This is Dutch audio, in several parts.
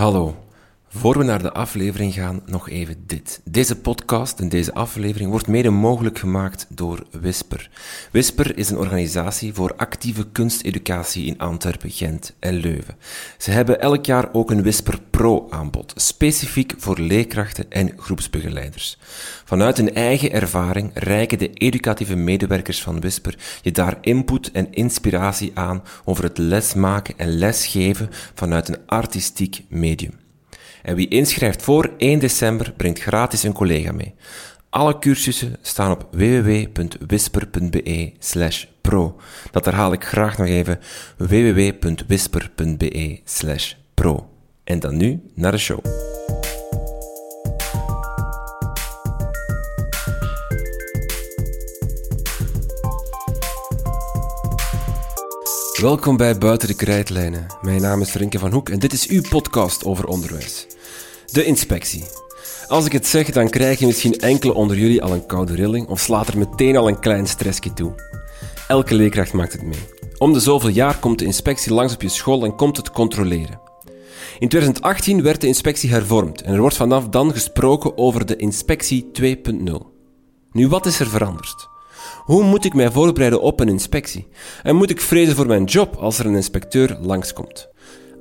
Hallo. Voor we naar de aflevering gaan, nog even dit. Deze podcast en deze aflevering wordt mede mogelijk gemaakt door Whisper. Whisper is een organisatie voor actieve kunsteducatie in Antwerpen, Gent en Leuven. Ze hebben elk jaar ook een Whisper Pro aanbod, specifiek voor leerkrachten en groepsbegeleiders. Vanuit hun eigen ervaring reiken de educatieve medewerkers van Whisper je daar input en inspiratie aan over het lesmaken en lesgeven vanuit een artistiek medium. En wie inschrijft voor 1 december brengt gratis een collega mee. Alle cursussen staan op www.whisper.be slash pro. Dat herhaal ik graag nog even. www.whisper.be slash pro. En dan nu naar de show. Welkom bij Buiten de Krijtlijnen. Mijn naam is Frenke van Hoek en dit is uw podcast over onderwijs. De inspectie. Als ik het zeg, dan krijgen misschien enkele onder jullie al een koude rilling of slaat er meteen al een klein stressje toe. Elke leerkracht maakt het mee. Om de zoveel jaar komt de inspectie langs op je school en komt het controleren. In 2018 werd de inspectie hervormd en er wordt vanaf dan gesproken over de inspectie 2.0. Nu, wat is er veranderd? Hoe moet ik mij voorbereiden op een inspectie? En moet ik vrezen voor mijn job als er een inspecteur langskomt?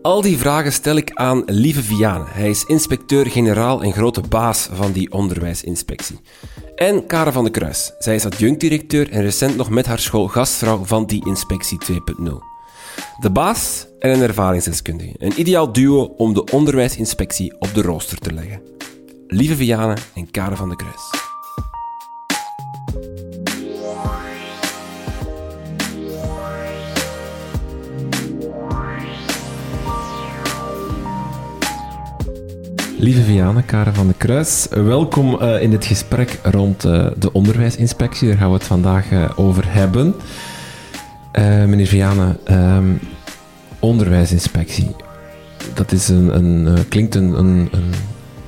Al die vragen stel ik aan Lieve Vianen. Hij is inspecteur-generaal en grote baas van die onderwijsinspectie. En Karen van de Kruis. Zij is adjunct-directeur en recent nog met haar school gastvrouw van die inspectie 2.0. De baas en een ervaringsdeskundige. Een ideaal duo om de onderwijsinspectie op de rooster te leggen. Lieve Vianen en Karen van de Kruis. Lieve Viane, Karen van de Kruis, welkom uh, in dit gesprek rond uh, de onderwijsinspectie. Daar gaan we het vandaag uh, over hebben. meneer Viane, um, onderwijsinspectie. Dat is een, een klinkt een, een,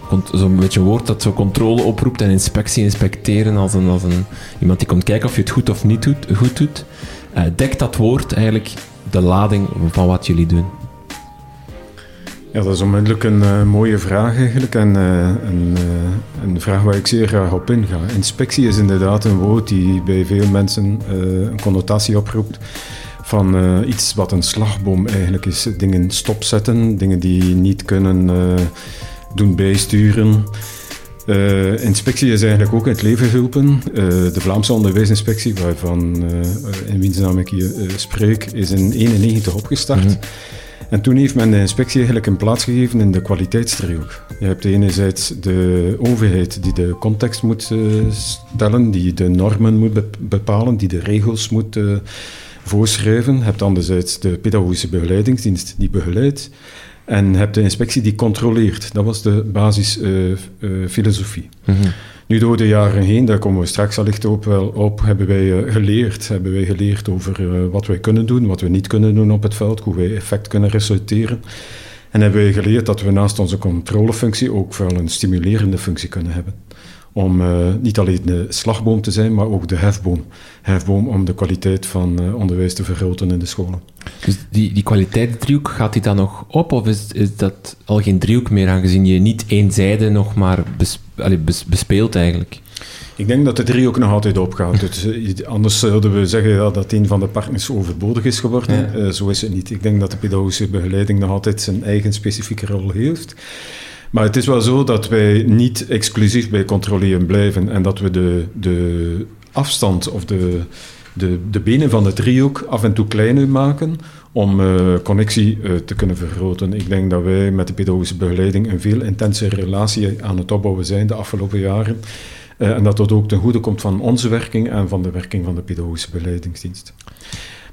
een zo'n beetje een woord dat zo controle oproept en inspectie inspecteren als, een, als een, iemand die komt kijken of je het goed of niet doet, goed doet. dekt dat woord eigenlijk de lading van wat jullie doen? Ja, dat is onmiddellijk een uh, mooie vraag eigenlijk en uh, een, uh, een, vraag waar ik zeer graag op inga. Inspectie is inderdaad een woord die bij veel mensen een connotatie oproept van iets wat een slagboom eigenlijk is. Dingen stopzetten, dingen die niet kunnen doen bijsturen. inspectie is eigenlijk ook het leven hulpen. de Vlaamse onderwijsinspectie, waarvan in wiens naam ik hier spreek, is in 1991 opgestart. Mhm. En toen heeft men de inspectie eigenlijk een plaats gegeven in de kwaliteitsdriehoek. Je hebt enerzijds de overheid die de context moet uh, stellen, die de normen moet bepalen, die de regels moet uh, voorschrijven. Je hebt anderzijds de pedagogische begeleidingsdienst die begeleidt. En je hebt de inspectie die controleert. Dat was de basisfilosofie. Uh, mm nu, door de jaren heen, daar komen we straks allicht ook wel op, hebben wij uh, geleerd. Hebben wij geleerd over uh, wat wij kunnen doen, wat we niet kunnen doen op het veld, hoe wij effect kunnen resulteren. En hebben wij geleerd dat we naast onze controlefunctie ook wel een stimulerende functie kunnen hebben. Om uh, niet alleen de slagboom te zijn, maar ook de hefboom. Hefboom om de kwaliteit van onderwijs te vergroten in de scholen. Dus die, die kwaliteitsdriehoek, gaat die dan nog op? Of is, is dat al geen driehoek meer, aangezien je niet één zijde nog maar bespeelt eigenlijk? Ik denk dat de driehoek nog altijd opgaat. Dus, eh, anders zouden we zeggen ja, dat een van de partners overbodig is geworden. Uh, zo is het niet. Ik denk dat de pedagogische begeleiding nog altijd zijn eigen specifieke rol heeft. Maar het is wel zo dat wij niet exclusief bij controleren blijven en dat we de, de afstand of de, de, de benen van de driehoek af en toe kleiner maken om uh, connectie uh, te kunnen vergroten. Ik denk dat wij met de pedagogische begeleiding een veel intense relatie aan het opbouwen zijn de afgelopen jaren. Uh, en dat dat ook ten goede komt van onze werking en van de werking van de pedagogische begeleidingsdienst.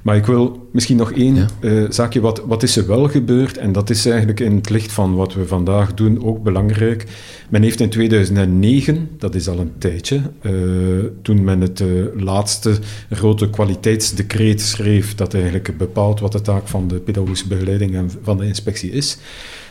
Maar ik wil misschien nog één ja. uh, zaakje. Wat, wat is er wel gebeurd? En dat is eigenlijk in het licht van wat we vandaag doen ook belangrijk. Men heeft in 2009, dat is al een tijdje, uh, toen men het uh, laatste grote kwaliteitsdecreet schreef, dat eigenlijk bepaalt wat de taak van de pedagogische begeleiding en van de inspectie is,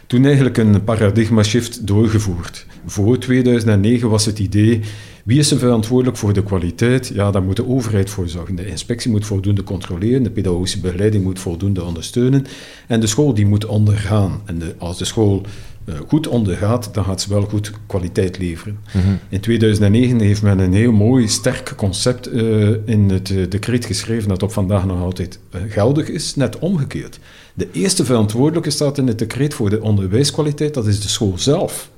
toen eigenlijk een paradigma shift doorgevoerd. Voor 2009 was het idee Wie is er verantwoordelijk voor de kwaliteit? Ja, daar moet de overheid voor zorgen. De inspectie moet voldoende controleren, de pedagogische begeleiding moet voldoende ondersteunen en de school die moet ondergaan. En de, als de school uh, goed ondergaat, dan gaat ze wel goed kwaliteit leveren. Mhm. In 2009 heeft men een heel mooi, sterk concept uh, in het uh, decreet geschreven dat op vandaag nog altijd geldig is, net omgekeerd. De eerste verantwoordelijke staat in het decreet voor de onderwijskwaliteit, dat is de school zelf.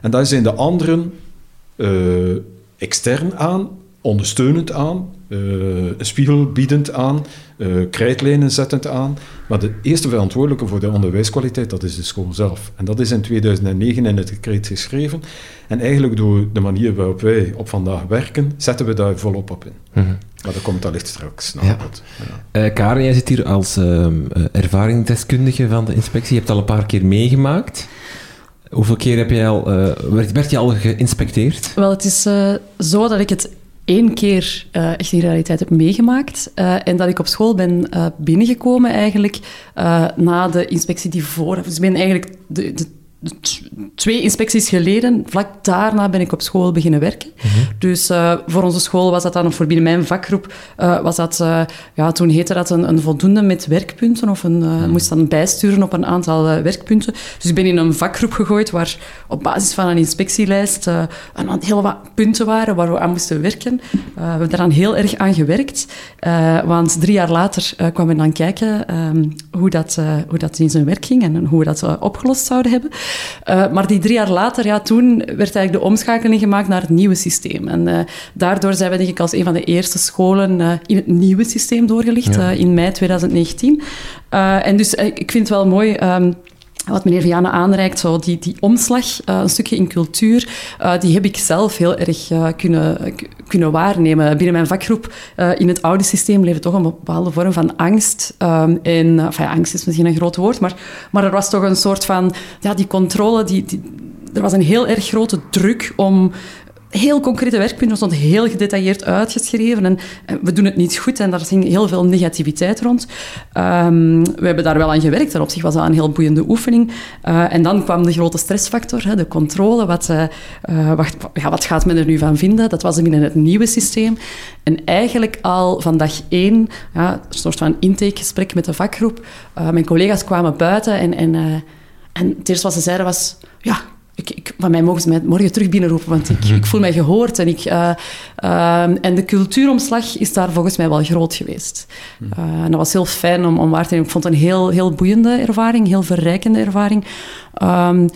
En daar zijn de anderen extern aan, ondersteunend aan, een spiegel biedend aan, uh, krijtlijnen zettend aan. Maar de eerste verantwoordelijke voor de onderwijskwaliteit, dat is de school zelf. En dat is in 2009 in het decreet geschreven. En eigenlijk door de manier waarop wij op vandaag werken, zetten we daar volop op in. Mhm. Maar dat komt allicht straks. ja. Ja. Uh, Karen, jij zit hier als uh, ervaringsdeskundige van de inspectie. Je hebt al een paar keer meegemaakt. Hoeveel keer heb jij al, uh, werd, werd je al geïnspecteerd? Wel, het is zo dat ik het één keer uh, echt in realiteit heb meegemaakt. En dat ik op school ben binnengekomen eigenlijk na de inspectie die voor... Dus ik ben eigenlijk de, de twee inspecties geleden, vlak daarna ben ik op school beginnen werken. Mhm. Dus uh, voor onze school was dat dan, of voor binnen mijn vakgroep, uh, was dat, uh, ja, toen heette dat een, een, voldoende met werkpunten, of een, mm. moest dan bijsturen op een aantal werkpunten. Dus ik ben in een vakgroep gegooid waar op basis van een inspectielijst een heel wat punten waren waar we aan moesten werken. we hebben daaraan heel erg aan gewerkt, want drie jaar later kwamen we dan kijken um, hoe, dat, hoe dat in zijn werk ging en hoe we dat opgelost zouden hebben. Uh, maar die drie jaar later, ja, toen werd eigenlijk de omschakeling gemaakt naar het nieuwe systeem. En uh, daardoor zijn we denk ik als een van de eerste scholen uh, in het nieuwe systeem doorgelicht, ja. in mei 2019. en dus ik vind het wel mooi... Um, wat meneer Vianne aanreikt, zo die, die omslag, uh, een stukje in cultuur, uh, die heb ik zelf heel erg uh, kunnen, kunnen waarnemen. Binnen mijn vakgroep in het oude systeem leefde toch een bepaalde vorm van angst. Um, en, enfin, angst is misschien een groot woord, maar, maar er was toch een soort van, ja, die controle, die, die er was een heel erg grote druk om heel concrete werkpunten, stond heel gedetailleerd uitgeschreven. En eh, we doen het niet goed en daar ging heel veel negativiteit rond. Um, we hebben daar wel aan gewerkt en op zich was dat een heel boeiende oefening. Uh, en dan kwam de grote stressfactor, hè, de controle. Wat, uh, wacht, ja, wat gaat men er nu van vinden? Dat was binnen het nieuwe systeem. En eigenlijk al van dag één, ja, een soort van intakegesprek met de vakgroep. mijn collega's kwamen buiten en, en, en het eerste wat ze zeiden was... Ja, ik, ik, van mij mogen ze mij morgen terug binnenroepen, want ik, ik voel mij gehoord. En, ik, uh, uh, en de cultuuromslag is daar volgens mij wel groot geweest. Uh, en dat was heel fijn om, om waar te nemen. Ik vond het een heel, heel boeiende ervaring, heel verrijkende ervaring. Um,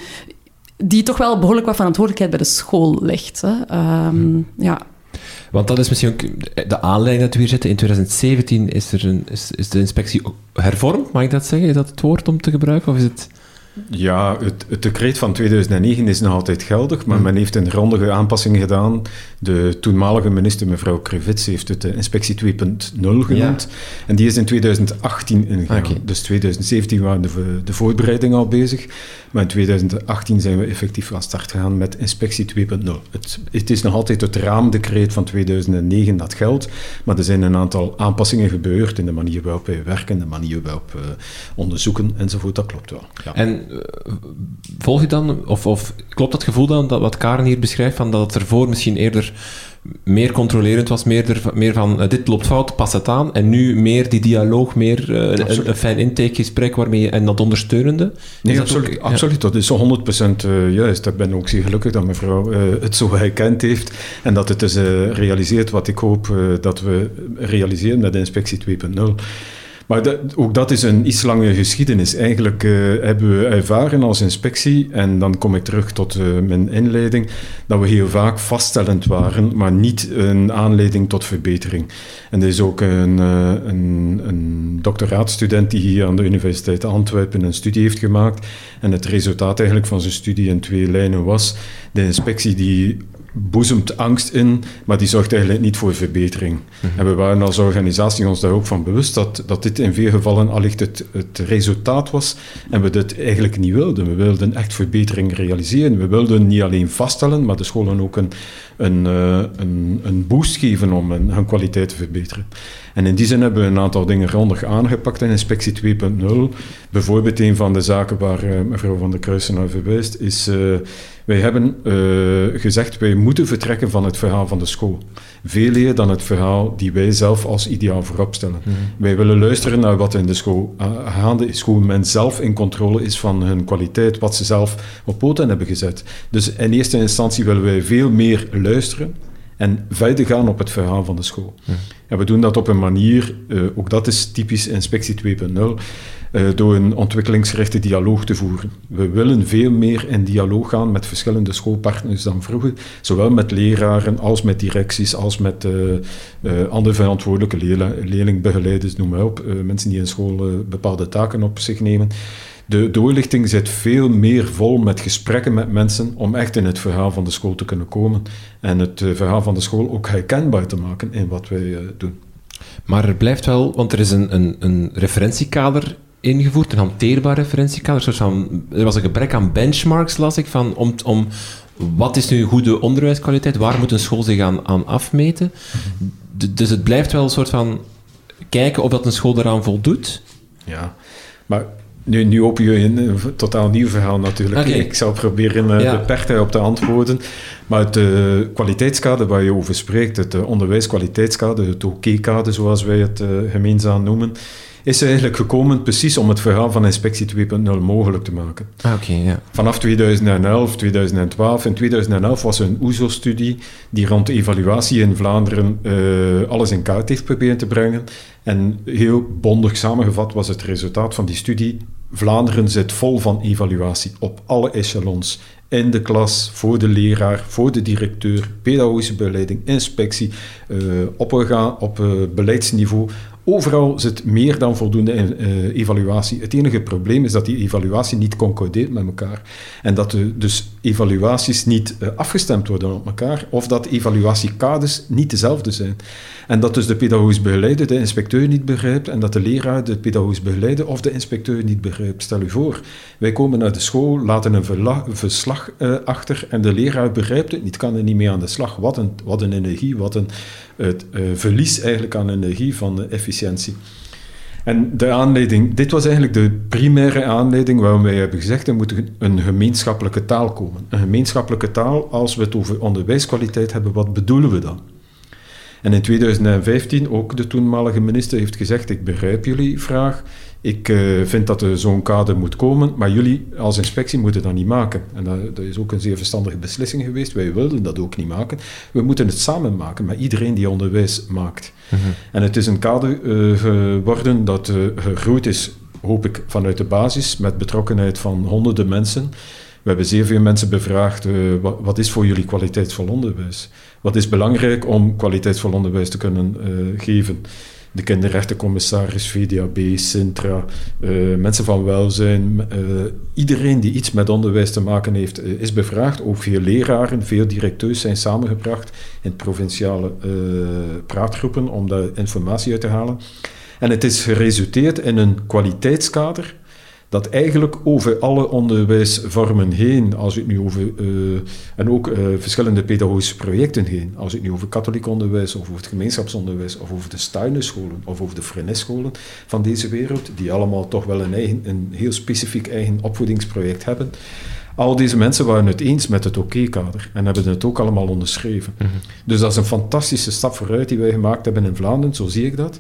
die toch wel behoorlijk wat verantwoordelijkheid bij de school legt. Hè. Um, ja. Want dat is misschien ook de aanleiding dat we hier zitten. In 2017 is, er een, is, is de inspectie hervormd, mag ik dat zeggen? Is dat het woord om te gebruiken? Of is het... Ja, het, het, decreet van 2009 is nog altijd geldig, maar mm. men heeft een grondige aanpassing gedaan. De toenmalige minister, mevrouw Krivits, heeft het de inspectie 2.0 genoemd. En die is in 2018 ingegaan. Dus 2017 waren de, de voorbereidingen al bezig. Maar in 2018 zijn we effectief van start gegaan met inspectie 2.0. Het, het, is nog altijd het raamdecreet van 2009 dat geldt, maar er zijn een aantal aanpassingen gebeurd in de manier waarop wij werken, de manier waarop we onderzoeken enzovoort. Dat klopt wel. Ja. En uh, volg je dan, of, of klopt dat gevoel dan, dat wat Karen hier beschrijft, van dat het ervoor misschien eerder meer controlerend was, meer, meer van uh, dit loopt fout, pas het aan. En nu meer die dialoog, meer uh, een, een, fijn intakegesprek waarmee je, en dat ondersteunende. Nee, dat absoluut, ook, absoluut. Dat is 100% uh, juist. Ik ben ook zeer gelukkig dat mevrouw het zo gekend heeft en dat het dus realiseert wat ik hoop dat we realiseren met de inspectie 2.0. Maar dat, ook dat is een iets lange geschiedenis. Eigenlijk uh, hebben we ervaren als inspectie, en dan kom ik terug tot uh, mijn inleiding, dat we heel vaak vaststellend waren, maar niet een aanleiding tot verbetering. En er is ook een, uh, een, een doctoraatstudent die hier aan de Universiteit Antwerpen een studie heeft gemaakt. En het resultaat eigenlijk van zijn studie in twee lijnen was de inspectie die boezemt angst in, maar die zorgt eigenlijk niet voor verbetering. Mhm. En we waren als organisatie ons daar ook van bewust dat, dat dit in veel gevallen allicht het, het resultaat was en we dit eigenlijk niet wilden. We wilden echt verbetering realiseren. We wilden niet alleen vaststellen, maar de scholen ook een, een, uh, een, een boost geven om hun kwaliteit te verbeteren. En in die zin hebben we een aantal dingen grondig aangepakt in inspectie 2.0. Bijvoorbeeld een van de zaken waar uh, mevrouw van der Kruisen naar verwijst, is uh, wij hebben uh, gezegd wij moeten vertrekken van het verhaal van de school. Veel meer dan het verhaal die wij zelf als ideaal voorop stellen. Mhm. Wij willen luisteren naar wat in de school uh, gaande is, hoe men zelf in controle is van hun kwaliteit, wat ze zelf op poten hebben gezet. Dus in eerste instantie willen wij veel meer luisteren en verder gaan op het verhaal van de school. Mhm. En we doen dat op een manier, uh, ook dat is typisch inspectie 2.0, uh, door een ontwikkelingsgerichte dialoog te voeren. We willen veel meer in dialoog gaan met verschillende schoolpartners dan vroeger, zowel met leraren als met directies, als met uh, andere verantwoordelijke leerlingbegeleiders, noem maar op, mensen die in school bepaalde taken op zich nemen. De doorlichting zit veel meer vol met gesprekken met mensen om echt in het verhaal van de school te kunnen komen en het verhaal van de school ook herkenbaar te maken in wat wij doen. Maar er blijft wel, want er is een, een, een referentiekader ingevoerd, een hanteerbaar referentiekader. Soort van, er was een gebrek aan benchmarks, las ik, van, om, om wat is nu goede onderwijskwaliteit, waar moet een school zich aan, aan afmeten. Dus het blijft wel een soort van kijken of dat een school eraan voldoet. Ja, maar nu, nu open je een totaal nieuw verhaal natuurlijk. Okay. Ik zal proberen uh, ja. beperkt op te antwoorden. Maar het uh, kwaliteitskader waar je over spreekt, het uh, onderwijskwaliteitskader, het OK-kader zoals wij het gemeenzaam noemen, is eigenlijk gekomen precies om het verhaal van Inspectie 2.0 mogelijk te maken. Ah, okay, ja. Vanaf 2011, 2012. In 2011 was er een OESO-studie die rond evaluatie in Vlaanderen uh, alles in kaart heeft proberen te brengen. En heel bondig samengevat was het resultaat van die studie. Vlaanderen zit vol van evaluatie op alle echelons. In de klas, voor de leraar, voor de directeur, pedagogische begeleiding, inspectie, uh, op, op uh, beleidsniveau. Overal zit meer dan voldoende uh, evaluatie. Het enige probleem is dat die evaluatie niet concordeert met elkaar. En dat er dus evaluaties niet uh, afgestemd worden op elkaar, of dat evaluatiekaders niet dezelfde zijn. En dat dus de pedagogisch begeleider de inspecteur niet begrijpt, en dat de leraar de pedagogisch begeleider of de inspecteur niet begrijpt. Stel u voor, wij komen naar de school, laten een verslag uh, achter, en de leraar begrijpt het niet, kan er niet mee aan de slag. Wat een, wat een energie, wat een het, verlies eigenlijk aan energie van efficiëntie. En de aanleiding, dit was eigenlijk de primaire aanleiding waarom wij hebben gezegd er moet een gemeenschappelijke taal komen. Een gemeenschappelijke taal, als we het over onderwijskwaliteit hebben, wat bedoelen we dan? En in 2015 ook de toenmalige minister heeft gezegd, ik begrijp jullie vraag, ik uh, vind dat er zo'n kader moet komen, maar jullie als inspectie moeten dat niet maken. En dat, dat, is ook een zeer verstandige beslissing geweest. Wij wilden dat ook niet maken. We moeten het samen maken met iedereen die onderwijs maakt. Mhm. En het is een kader uh, geworden dat uh, gegroeid is, hoop ik, vanuit de basis, met betrokkenheid van honderden mensen. We hebben zeer veel mensen bevraagd, wat, wat, is voor jullie kwaliteitsvol onderwijs? Wat is belangrijk om kwaliteitsvol onderwijs te kunnen geven? De kinderrechtencommissaris, VDAB, Sintra, uh, mensen van welzijn. Uh, iedereen die iets met onderwijs te maken heeft, uh, is bevraagd. Ook veel leraren, veel directeurs zijn samengebracht in provinciale praatgroepen om daar informatie uit te halen. En het is geresulteerd in een kwaliteitskader dat eigenlijk over alle onderwijsvormen heen, als het nu over, uh, en ook uh, verschillende pedagogische projecten heen, als het nu over katholiek onderwijs of over het gemeenschapsonderwijs of over de Stuinerscholen of over de Frenesscholen van deze wereld, die allemaal toch wel een, eigen, een heel specifiek eigen opvoedingsproject hebben. Al deze mensen waren het eens met het OK-kader en hebben het ook allemaal onderschreven. Mm -hmm. Dus dat is een fantastische stap vooruit die wij gemaakt hebben in Vlaanderen, zo zie ik dat.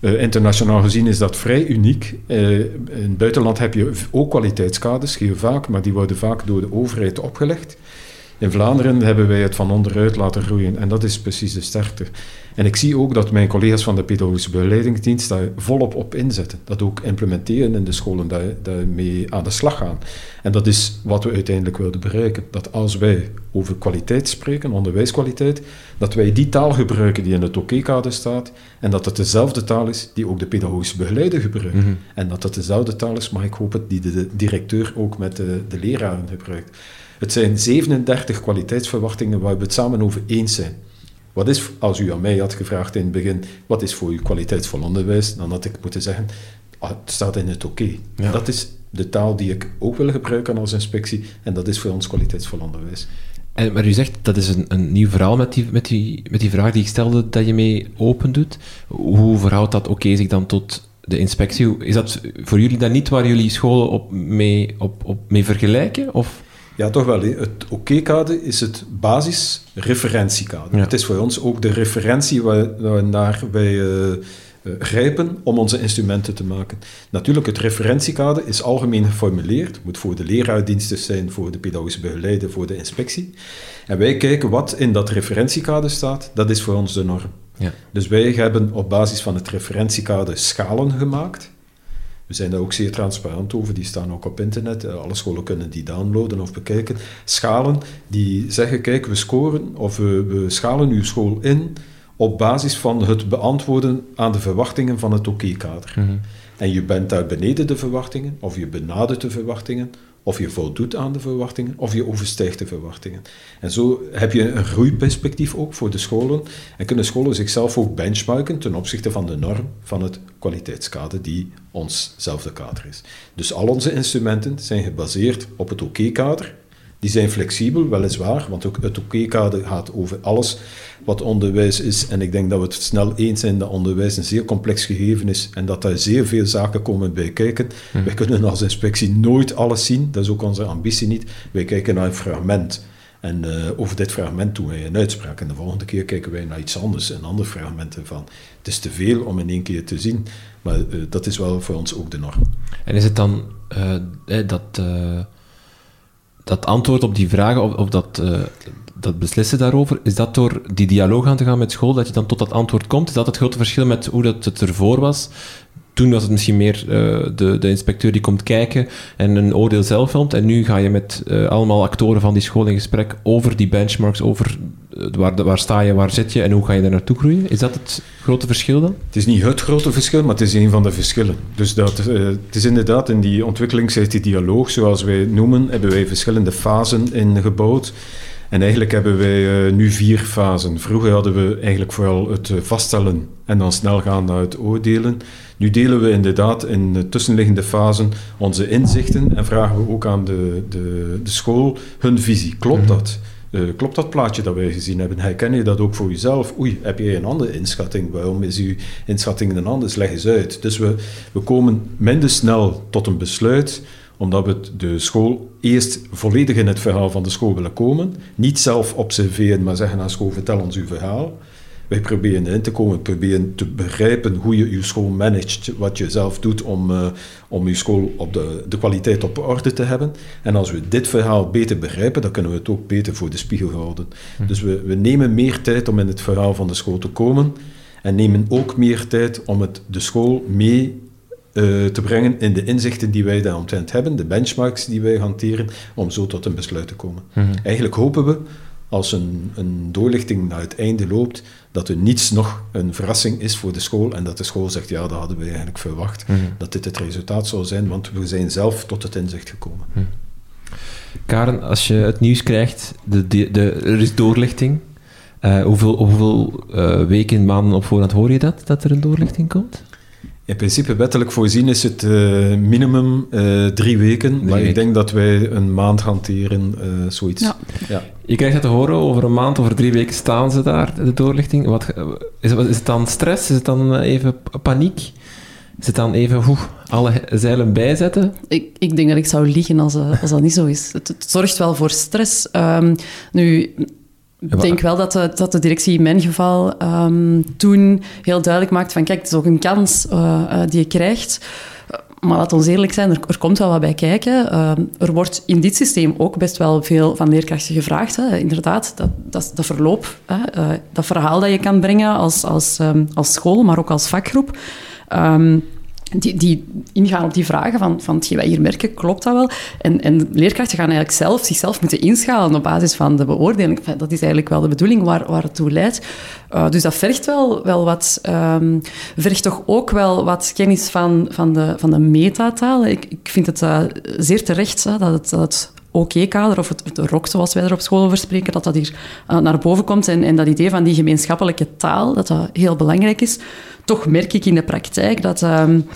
Uh, internationaal gezien is dat vrij uniek. Uh, in het buitenland heb je ook kwaliteitskaders, heel vaak, maar die worden vaak door de overheid opgelegd. In Vlaanderen hebben wij het van onderuit laten groeien en dat is precies de sterkte. En ik zie ook dat mijn collega's van de pedagogische begeleidingsdienst daar volop op inzetten. Dat ook implementeren in de scholen, daar, daarmee aan de slag gaan. En dat is wat we uiteindelijk wilden bereiken. Dat als wij over kwaliteit spreken, onderwijskwaliteit, dat wij die taal gebruiken die in het OK-kader staat en dat het dezelfde taal is die ook de pedagogische begeleider gebruikt. Mm -hmm. En dat het dezelfde taal is, maar ik hoop het, die de, de directeur ook met de, de leraren gebruikt. Het zijn 37 kwaliteitsverwachtingen waar we het samen over eens zijn. Wat is, als u aan mij had gevraagd in het begin, wat is voor u kwaliteitsvol onderwijs, dan had ik moeten zeggen, ah, het staat in het oké. Okay. Ja. Dat is de taal die ik ook wil gebruiken als inspectie en dat is voor ons kwaliteitsvol onderwijs. En, maar u zegt, dat is een, een nieuw verhaal met die, met, die, met die vraag die ik stelde, dat je mee open doet. Hoe verhoudt dat oké okay zich dan tot de inspectie? Is dat voor jullie dan niet waar jullie scholen op mee, op, op mee vergelijken? Of... Ja, toch wel. Het oké-kader is het basisreferentiekader. Ja. Het is voor ons ook de referentie waar, waar naar wij eh, grijpen om onze instrumenten te maken. Natuurlijk, het referentiekader is algemeen geformuleerd. moet voor de leraardiensten zijn, voor de pedagogische begeleider, voor de inspectie. En wij kijken wat in dat referentiekader staat. Dat is voor ons de norm. Ja. Dus wij hebben op basis van het referentiekader schalen gemaakt. We zijn daar ook zeer transparant over, die staan ook op internet. Eh, Alle scholen kunnen die downloaden of bekijken. Schalen die zeggen, kijk, we scoren of we, we schalen uw school in op basis van het beantwoorden aan de verwachtingen van het oké-kader. Mhm. En je bent daar beneden de verwachtingen, of je benadert de verwachtingen, of je voldoet aan de verwachtingen, of je overstijgt de verwachtingen. En zo heb je een groeiperspectief ook voor de scholen en kunnen scholen zichzelf ook benchmarken ten opzichte van de norm van het kwaliteitskader die onszelfde kader is. Dus al onze instrumenten zijn gebaseerd op het oké-kader. Die zijn flexibel, weliswaar, want ook het oké-kader gaat over alles wat onderwijs is. En ik denk dat we het snel eens zijn dat onderwijs een zeer complex gegeven is en dat daar zeer veel zaken komen bij kijken. Wij kunnen als inspectie nooit alles zien, dat is ook onze ambitie niet. Wij kijken naar een fragment. En eh, over dit fragment doen wij een uitspraak. En de volgende keer kijken wij naar iets anders, een ander fragment ervan. Het is te veel om in één keer te zien, maar eh, dat is wel voor ons ook de norm. En is het dan eh, dat, dat antwoord op die vragen, of, of dat, eh, dat beslissen daarover, is dat door die dialoog aan te gaan met school, dat je dan tot dat antwoord komt? Is dat het grote verschil met hoe dat het ervoor was? Toen was het misschien meer eh, de, de inspecteur die komt kijken en een oordeel zelf filmt. En nu ga je met eh, allemaal actoren van die school in gesprek over die benchmarks, over waar, waar sta je, waar zit je en hoe ga je daar naartoe groeien. Is dat het grote verschil dan? Het is niet het grote verschil, maar het is een van de verschillen. Dus dat, eh, het is inderdaad in die ontwikkelingstijd, die dialoog, zoals wij het noemen, hebben wij verschillende fasen ingebouwd. En eigenlijk hebben wij eh, nu vier fasen. Vroeger hadden we eigenlijk vooral het eh, vaststellen en dan snel gaan naar het oordelen. Nu delen we inderdaad in de tussenliggende fasen onze inzichten en vragen we ook aan de, de, de school hun visie. Klopt dat? Eh, klopt dat plaatje dat wij gezien hebben? Herken je dat ook voor jezelf? Oei, heb jij een andere inschatting? Waarom is uw inschatting een anders? Leg eens uit. Dus we, we komen minder snel tot een besluit, omdat we de school eerst volledig in het verhaal van de school willen komen. Niet zelf observeren, maar zeggen aan school, vertel ons uw verhaal. Wij proberen erin te komen, proberen te begrijpen hoe je je school managt, wat je zelf doet om, eh, om je school op de, de kwaliteit op orde te hebben. En als we dit verhaal beter begrijpen, dan kunnen we het ook beter voor de spiegel houden. Dus we, we nemen meer tijd om in het verhaal van de school te komen en nemen ook meer tijd om het, de school mee eh, te brengen in de inzichten die wij daaromtrent hebben, de benchmarks die wij hanteren, om zo tot een besluit te komen. Eigenlijk hopen we, als een, een doorlichting naar het einde loopt, dat er niets nog een verrassing is voor de school en dat de school zegt, ja, dat hadden we eigenlijk verwacht, dat dit het resultaat zou zijn, want we zijn zelf tot het inzicht gekomen. Karen, als je het nieuws krijgt, de, de, de, er is doorlichting. Eh, hoeveel hoeveel eh, weken, maanden op voorhand hoor je dat, dat er een doorlichting komt? In principe wettelijk voorzien is het eh, minimum eh, drie weken, maar weken. ik denk dat wij een maand hanteren, eh, zoiets. Ja. Ja. Je krijgt het te horen, over een maand, over drie weken staan ze daar, de doorlichting. Wat, is, wat- is het dan stress? Is het dan even paniek? Is het dan even oeh, alle zeilen bijzetten? Ik, ik denk dat ik zou liegen als, als dat niet zo is. Het, het zorgt wel voor stress. Ehm, nu, ik denk wel dat de, dat de directie in mijn geval ehm, toen heel duidelijk maakt van kijk, het is ook een kans eh, eh, die je krijgt. Maar laat ons eerlijk zijn, er, komt wel wat bij kijken. Ehm, er wordt in dit systeem ook best wel veel van leerkrachten gevraagd. Hè. Inderdaad, dat, dat, verloop, hè. eh, dat verhaal dat je kan brengen als, als, ehm, als school, maar ook als vakgroep. Die, die ingaan op die vragen van, van hetgeen wij hier merken, klopt dat wel? En, en leerkrachten gaan eigenlijk zelf zichzelf moeten inschalen op basis van de beoordeling. Dat is eigenlijk wel de bedoeling waar, waar het toe leidt. Uh, dus dat vergt wel, wel wat... Um, vergt toch ook wel wat kennis van, van, de, van de metataal. Ik, ik vind het uh, zeer terecht dat het... Dat het OK-kader, of het, het ROC, zoals wij er op school over spreken, dat dat hier uh, naar boven komt. En, en dat idee van die gemeenschappelijke taal, dat dat heel belangrijk is. Toch merk ik in de praktijk dat... Um,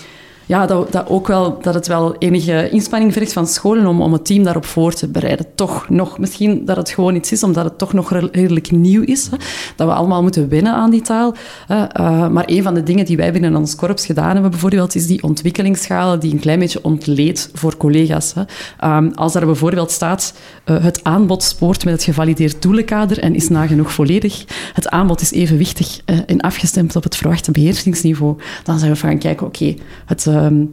ja, dat, dat, ook wel, dat het wel enige inspanning vergt van scholen om, om het team daarop voor te bereiden. Toch nog, misschien dat het gewoon iets is, omdat het toch nog redelijk nieuw is. Hè, dat we allemaal moeten wennen aan die taal. Uh, maar een van de dingen die wij binnen ons korps gedaan hebben, bijvoorbeeld, is die ontwikkelingsschalen die een klein beetje ontleed voor collega's. Hè. Um, als daar bijvoorbeeld staat, uh, het aanbod spoort met het gevalideerd doelenkader en is nagenoeg volledig. Het aanbod is evenwichtig uh, en afgestemd op het verwachte beheersingsniveau. Dan zijn we van kijken, oké, het Ehm,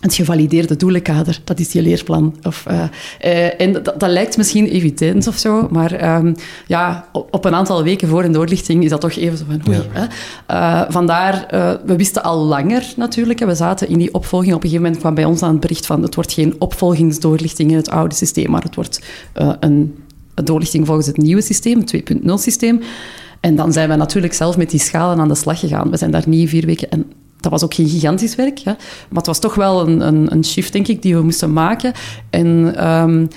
het gevalideerde doelenkader, dat is je leerplan. Of, uh, uh, en dat, dat, lijkt misschien evident of zo, maar um, ja, op, op, een aantal weken voor een doorlichting is dat toch even zo van oei. Ja. Hè? Uh, vandaar, we wisten al langer natuurlijk, we zaten in die opvolging. Op een gegeven moment kwam bij ons aan het bericht van het wordt geen opvolgingsdoorlichting in het oude systeem, maar het wordt een, een doorlichting volgens het nieuwe systeem, het 2.0 systeem. En dan zijn we natuurlijk zelf met die schalen aan de slag gegaan. We zijn daar niet vier weken... En dat was ook geen gigantisch werk, hè, maar het was toch wel een, een, een shift, denk ik, die we moesten maken. En um,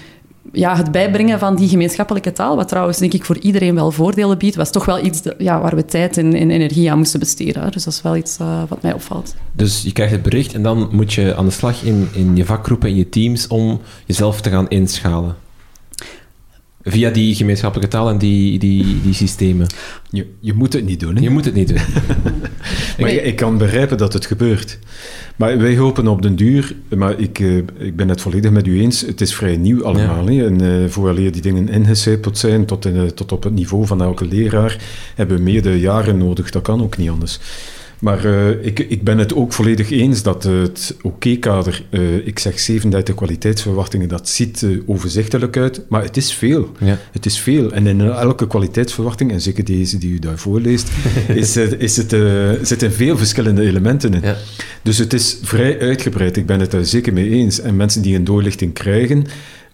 ja, het bijbrengen van die gemeenschappelijke taal, wat trouwens denk ik voor iedereen wel voordelen biedt, was toch wel iets ja, waar we tijd en, en, energie aan moesten besteden. Dus dat is wel iets uh, wat mij opvalt. Dus je krijgt het bericht en dan moet je aan de slag in, in je vakgroepen, in je teams, om jezelf te gaan inschalen. Via die gemeenschappelijke taal en die, die, die systemen. Je, je moet het niet doen. Hè? Je moet het niet doen. maar ik, ik, kan begrijpen dat het gebeurt. Maar wij hopen op den duur, maar ik, uh, ik ben het volledig met u eens, het is vrij nieuw allemaal. Ja. En uh, vooraleer die dingen ingecijpeld zijn tot, in, uh, tot op het niveau van elke leraar, hebben we meerdere jaren nodig. Dat kan ook niet anders. Maar uh, ik, ik ben het ook volledig eens dat het OK-kader, OK uh, ik zeg 37 kwaliteitsverwachtingen, dat ziet uh, overzichtelijk uit, maar het is veel. Ja. Het is veel. En in elke kwaliteitsverwachting, en zeker deze die u daar voorleest, is, is het, zitten veel verschillende elementen in. Ja. Dus het is vrij uitgebreid. Ik ben het daar zeker mee eens. En mensen die een doorlichting krijgen,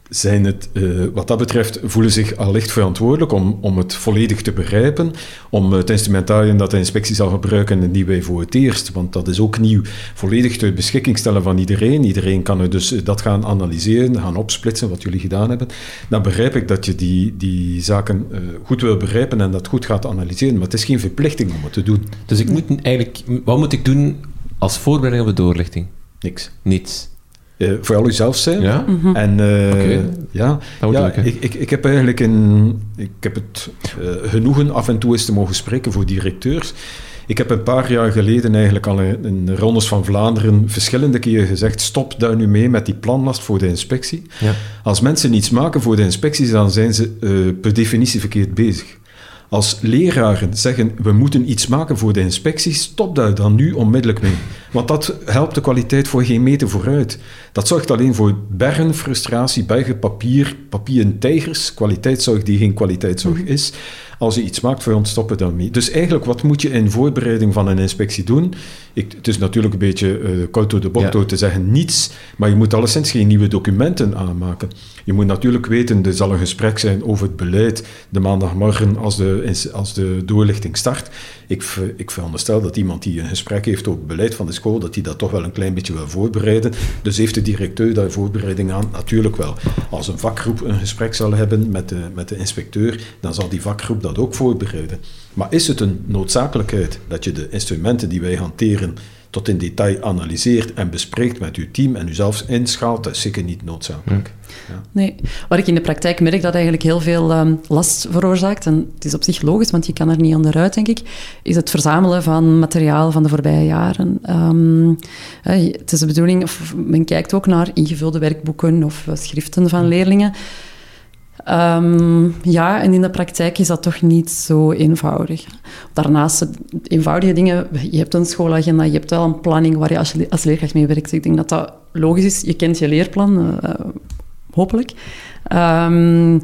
zijn het, uh, wat dat betreft, voelen zich allicht verantwoordelijk om, om het volledig te begrijpen, om het instrumentarium dat de inspectie zal gebruiken niet wij voor het eerst, want dat is ook nieuw, volledig ter beschikking stellen van iedereen. Iedereen kan er dus dat gaan analyseren, gaan opsplitsen, wat jullie gedaan hebben. Dan begrijp ik dat je die, die zaken uh, goed wil begrijpen en dat goed gaat analyseren, maar het is geen verplichting om het te doen. Dus ik moet eigenlijk, wat moet ik doen als voorbereiding op de doorlichting? Niks. Niets. Uh, vooral uzelf zijn. Ja? Mm -hmm. En uh, okay. ja, ja ik, ik, ik heb eigenlijk een, ik heb het uh, genoegen af en toe eens te mogen spreken voor directeurs. Ik heb een paar jaar geleden eigenlijk al in, in Rondes van Vlaanderen verschillende keren gezegd: stop daar nu mee met die planlast voor de inspectie. Ja. Als mensen iets maken voor de inspecties, dan zijn ze per definitie verkeerd bezig. Als leraren zeggen we moeten iets maken voor de inspectie, stop daar dan nu onmiddellijk mee. Want dat helpt de kwaliteit voor geen meter vooruit. Dat zorgt alleen voor bergen, frustratie, bergen papier, papieren tijgers, kwaliteitszorg die geen kwaliteitszorg is. Als je iets maakt voor ons, stoppen dan mee. Dus eigenlijk, wat moet je in voorbereiding van een inspectie doen? Ik, het is natuurlijk een beetje uh, koud door de bocht door te zeggen niets, maar je moet alleszins geen nieuwe documenten aanmaken. Je moet natuurlijk weten, er zal een gesprek zijn over het beleid de maandagmorgen als de, als de doorlichting start. Ik, ik veronderstel dat iemand die een gesprek heeft over het beleid van de school, dat hij dat toch wel een klein beetje wil voorbereiden. Dus heeft de directeur daar voorbereiding aan? Natuurlijk wel. Als een vakgroep een gesprek zal hebben met de, met de inspecteur, dan zal die vakgroep dat ook voorbereiden. Maar is het een noodzakelijkheid dat je de instrumenten die wij hanteren tot in detail analyseert en bespreekt met uw team en u zelfs inschaalt, dat is zeker niet noodzakelijk. Ja. Nee, wat ik in de praktijk merk dat eigenlijk heel veel um, last veroorzaakt, en het is op zich logisch, want je kan er niet onderuit, denk ik, is het verzamelen van materiaal van de voorbije jaren. Um, het is de bedoeling, of men kijkt ook naar ingevulde werkboeken of schriften van leerlingen. Um, ja, en in de praktijk is dat toch niet zo eenvoudig. Daarnaast, eenvoudige dingen, je hebt een schoolagenda, je hebt wel een planning waar je als, als leerkracht mee werkt. Ik denk dat dat logisch is. Je kent je leerplan, uh, hopelijk. Um,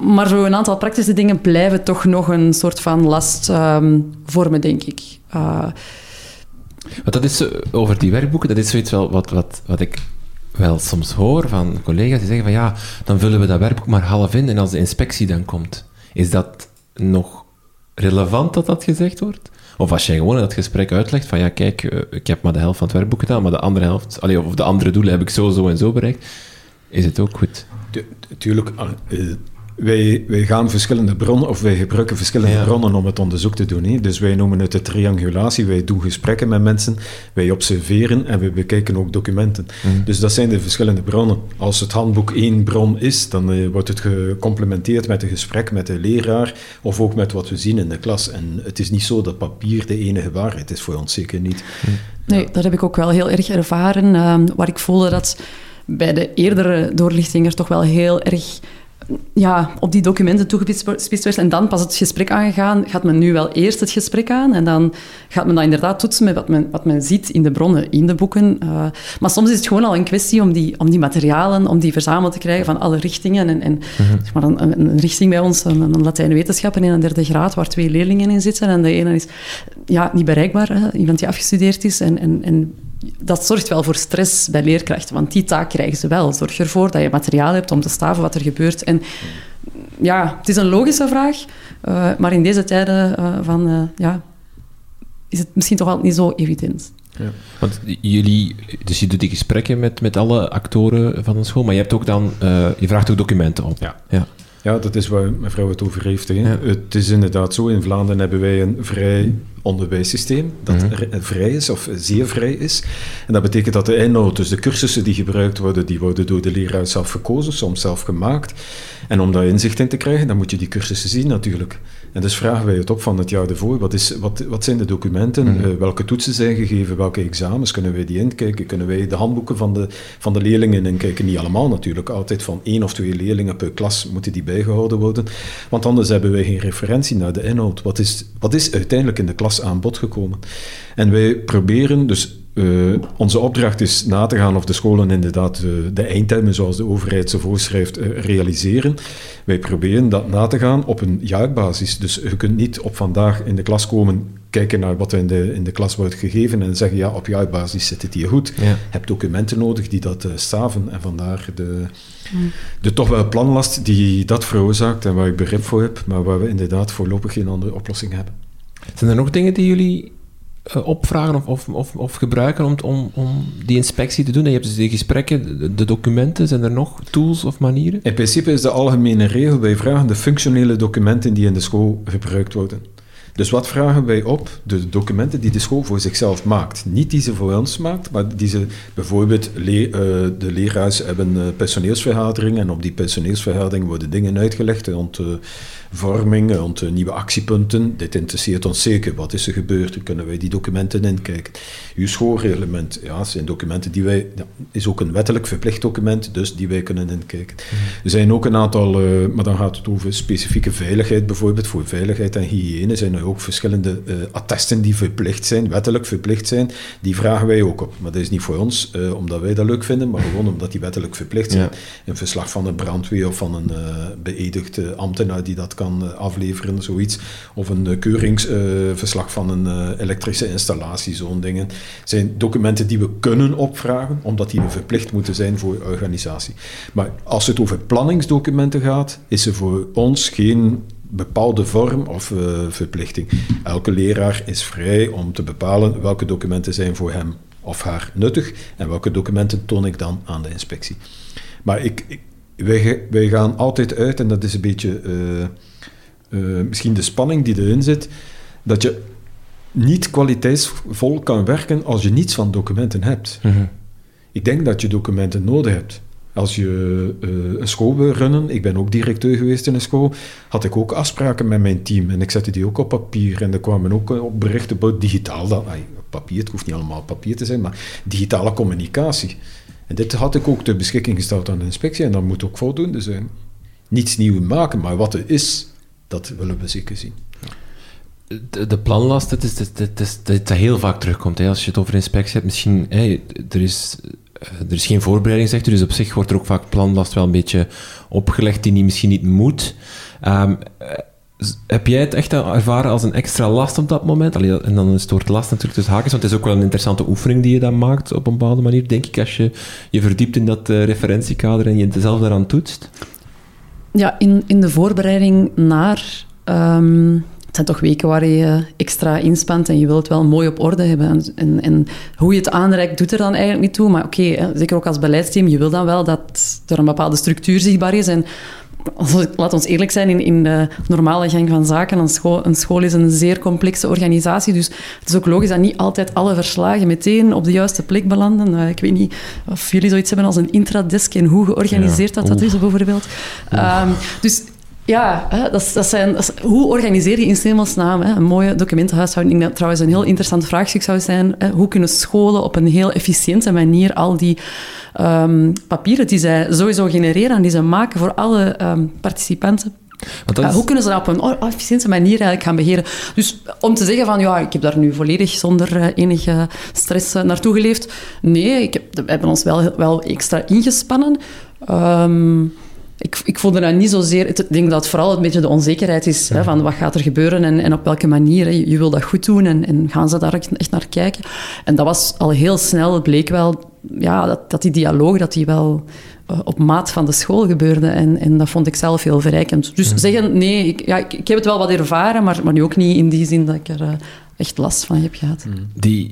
maar zo een aantal praktische dingen blijven toch nog een soort van last um, vormen, denk ik. Uh, dat is over die werkboeken, dat is zoiets wel wat, wat, wat ik wel soms hoor van collega's die zeggen van ja, dan vullen we dat werkboek maar half in en als de inspectie dan komt, is dat nog relevant dat dat gezegd wordt? Of als jij gewoon in dat gesprek uitlegt van ja, kijk, ik heb maar de helft van het werkboek gedaan, maar de andere helft, allee, of de andere doelen heb ik zo, zo en zo bereikt, is het ook goed? Uh, wij, wij gaan verschillende bronnen, of wij gebruiken verschillende Ja. bronnen om het onderzoek te doen. Hè. Dus wij noemen het de triangulatie. Wij doen gesprekken met mensen, wij observeren en we bekijken ook documenten. Mhm. Dus dat zijn de verschillende bronnen. Als het handboek één bron is, dan eh, wordt het gecomplementeerd met een gesprek met de leraar of ook met wat we zien in de klas. En het is niet zo dat papier de enige waarheid is voor ons, zeker niet. Nee, dat heb ik ook wel heel erg ervaren. ehm, waar ik voelde dat bij de eerdere doorlichting er toch wel heel erg ja, op die documenten toegespitst werd. En dan pas het gesprek aangegaan. Gaat men nu wel eerst het gesprek aan en dan gaat men dat inderdaad toetsen met wat men, wat men ziet in de bronnen, in de boeken. Eh, maar soms is het gewoon al een kwestie om die, om die materialen, om die verzameld te krijgen van alle richtingen. En, en zeg maar een, een, een richting bij ons, een, een Latijn wetenschappen in een derde graad, waar twee leerlingen in zitten. En de ene is ja, niet bereikbaar, hè, iemand die afgestudeerd is. En, en, en dat zorgt wel voor stress bij leerkrachten, want die taak krijgen ze wel. Zorg ervoor dat je materiaal hebt om te staven wat er gebeurt. En ja, het is een logische vraag, eh, maar in deze tijden eh, van, eh, ja, is het misschien toch altijd niet zo evident. Want jullie, dus je doet die gesprekken met, met alle actoren van een school, maar je hebt ook dan, eh, je vraagt ook documenten op. Ja. ja. Ja, dat is waar mevrouw het over heeft. Ja. Het is inderdaad zo, in Vlaanderen hebben wij een vrij onderwijssysteem dat Mhm. vrij is, of zeer vrij is. En dat betekent dat de inhoud, dus de cursussen die gebruikt worden, die worden door de leraar zelf gekozen, soms zelf gemaakt. En om daar inzicht in te krijgen, dan moet je die cursussen zien natuurlijk. En dus vragen wij het op van het jaar ervoor, wat, is, wat, wat zijn de documenten, Mhm. Eh, welke toetsen zijn gegeven, welke examens, kunnen wij die inkijken, kunnen wij de handboeken van de, van de leerlingen inkijken, niet allemaal natuurlijk, altijd van één of twee leerlingen per klas moeten die bijgehouden worden, want anders hebben wij geen referentie naar de inhoud. Wat is, wat is uiteindelijk in de klas aan bod gekomen? En wij proberen dus eh, onze opdracht is na te gaan of de scholen inderdaad eh, de eindtermen zoals de overheid ze voorschrijft eh, realiseren. Wij proberen dat na te gaan op een jaarbasis. Dus je kunt niet op vandaag in de klas komen, kijken naar wat er in de, in de klas wordt gegeven en zeggen ja, op jaarbasis zit het hier goed. Ja. Je hebt documenten nodig die dat staven en vandaar de, de toch wel planlast die dat veroorzaakt en waar ik begrip voor heb, maar waar we inderdaad voorlopig geen andere oplossing hebben. Zijn er nog dingen die jullie opvragen of, of, of, of gebruiken om, om, om die inspectie te doen? Je hebt dus die gesprekken, de, de documenten, zijn er nog tools of manieren? In principe is de algemene regel, wij vragen de functionele documenten die in de school gebruikt worden. Dus wat vragen wij op? De documenten die de school voor zichzelf maakt. Niet die ze voor ons maakt, maar die ze bijvoorbeeld, le- eh, de leraars hebben eh, personeelsvergaderingen en op die personeelsvergadering worden dingen uitgelegd rond eh, vorming, rond nieuwe actiepunten. Dit interesseert ons zeker. Wat is er gebeurd? Kunnen wij die documenten inkijken. Uw schoolreglement, ja, zijn documenten die wij, ja, is ook een wettelijk verplicht document, dus die wij kunnen inkijken. Er zijn ook een aantal, maar dan gaat het over specifieke veiligheid bijvoorbeeld. Voor veiligheid en hygiëne zijn er ook verschillende eh, attesten die verplicht zijn, wettelijk verplicht zijn. Die vragen wij ook op. Maar dat is niet voor ons, eh, omdat wij dat leuk vinden, maar gewoon omdat die wettelijk verplicht zijn. Ja. Een verslag van een brandweer of van een eh beëdigde ambtenaar die dat kan afleveren, zoiets. Of een keuringsverslag van een elektrische installatie, zo'n dingen. Zijn documenten die we kunnen opvragen, omdat die we verplicht moeten zijn voor organisatie. Maar als het over planningsdocumenten gaat, is er voor ons geen bepaalde vorm of eh, verplichting. Elke leraar is vrij om te bepalen welke documenten zijn voor hem of haar nuttig en welke documenten toon ik dan aan de inspectie. Maar ik, ik- wij, wij gaan altijd uit, en dat is een beetje eh, eh, misschien de spanning die erin zit, dat je niet kwaliteitsvol kan werken als je niets van documenten hebt. Ik denk dat je documenten nodig hebt. Als je eh, een school wil runnen, ik ben ook directeur geweest in een school, had ik ook afspraken met mijn team en ik zette die ook op papier en er kwamen ook eh, op berichten op digitaal, op papier, het hoeft niet allemaal papier te zijn, maar digitale communicatie. En dit had ik ook ter beschikking gesteld aan de inspectie en dat moet ook voldoende zijn. Niets nieuw maken, maar wat er is, dat willen we zeker zien. De, de planlast, het is, dat dat heel vaak terugkomt. Hè. Als je het over inspectie hebt, misschien... Hè, er, is, er is geen voorbereiding, zegt u, dus op zich wordt er ook vaak planlast wel een beetje opgelegd die misschien niet moet. Eh, z- heb jij het echt ervaren als een extra last op dat moment? En dan is het woord last natuurlijk tussen haakjes, want het is ook wel een interessante oefening die je dan maakt op een bepaalde manier, denk ik, als je je verdiept in dat eh, referentiekader en je zelf daaraan toetst. Ja, in, in de voorbereiding naar ehm, het zijn toch weken waar je extra inspant en je wilt het wel mooi op orde hebben. En, en hoe je het aanreikt, doet er dan eigenlijk niet toe. Maar oké, zeker ook als beleidsteam, je wil dan wel dat er een bepaalde structuur zichtbaar is. En laat ons eerlijk zijn, in, in de normale gang van zaken, een school, een school is een zeer complexe organisatie. Dus het is ook logisch dat niet altijd alle verslagen meteen op de juiste plek belanden. Uh, ik weet niet of jullie zoiets hebben als een intradesk en hoe georganiseerd dat, dat is, bijvoorbeeld. Um, dus ja, dat, dat zijn, hoe organiseer je in hemelsnaam een mooie documentenhuishouding? Dat trouwens een heel interessant vraagstuk zou zijn. Hè? Hoe kunnen scholen op een heel efficiënte manier al die um, papieren die zij sowieso genereren en die ze maken voor alle um, participanten is... hoe kunnen ze dat op een efficiënte manier eigenlijk gaan beheren? Dus om te zeggen van, ja, ik heb daar nu volledig zonder uh, enige stress uh, naartoe geleefd. Nee, ik heb, we hebben ons wel, wel extra ingespannen. Um, ik, ik voelde dat niet zozeer... Ik denk dat het vooral een beetje de onzekerheid is hè, van wat gaat er gebeuren en, en op welke manier. Hè. Je, wil dat goed doen en, en, gaan ze daar echt naar kijken. En dat was al heel snel, het bleek wel ja, dat, dat die dialoog dat die wel uh, op maat van de school gebeurde. En, en dat vond ik zelf heel verrijkend. Dus zeggen, nee, ik, ja, ik, ik, heb het wel wat ervaren, maar, maar nu ook niet in die zin dat ik er uh, echt last van heb gehad. Die,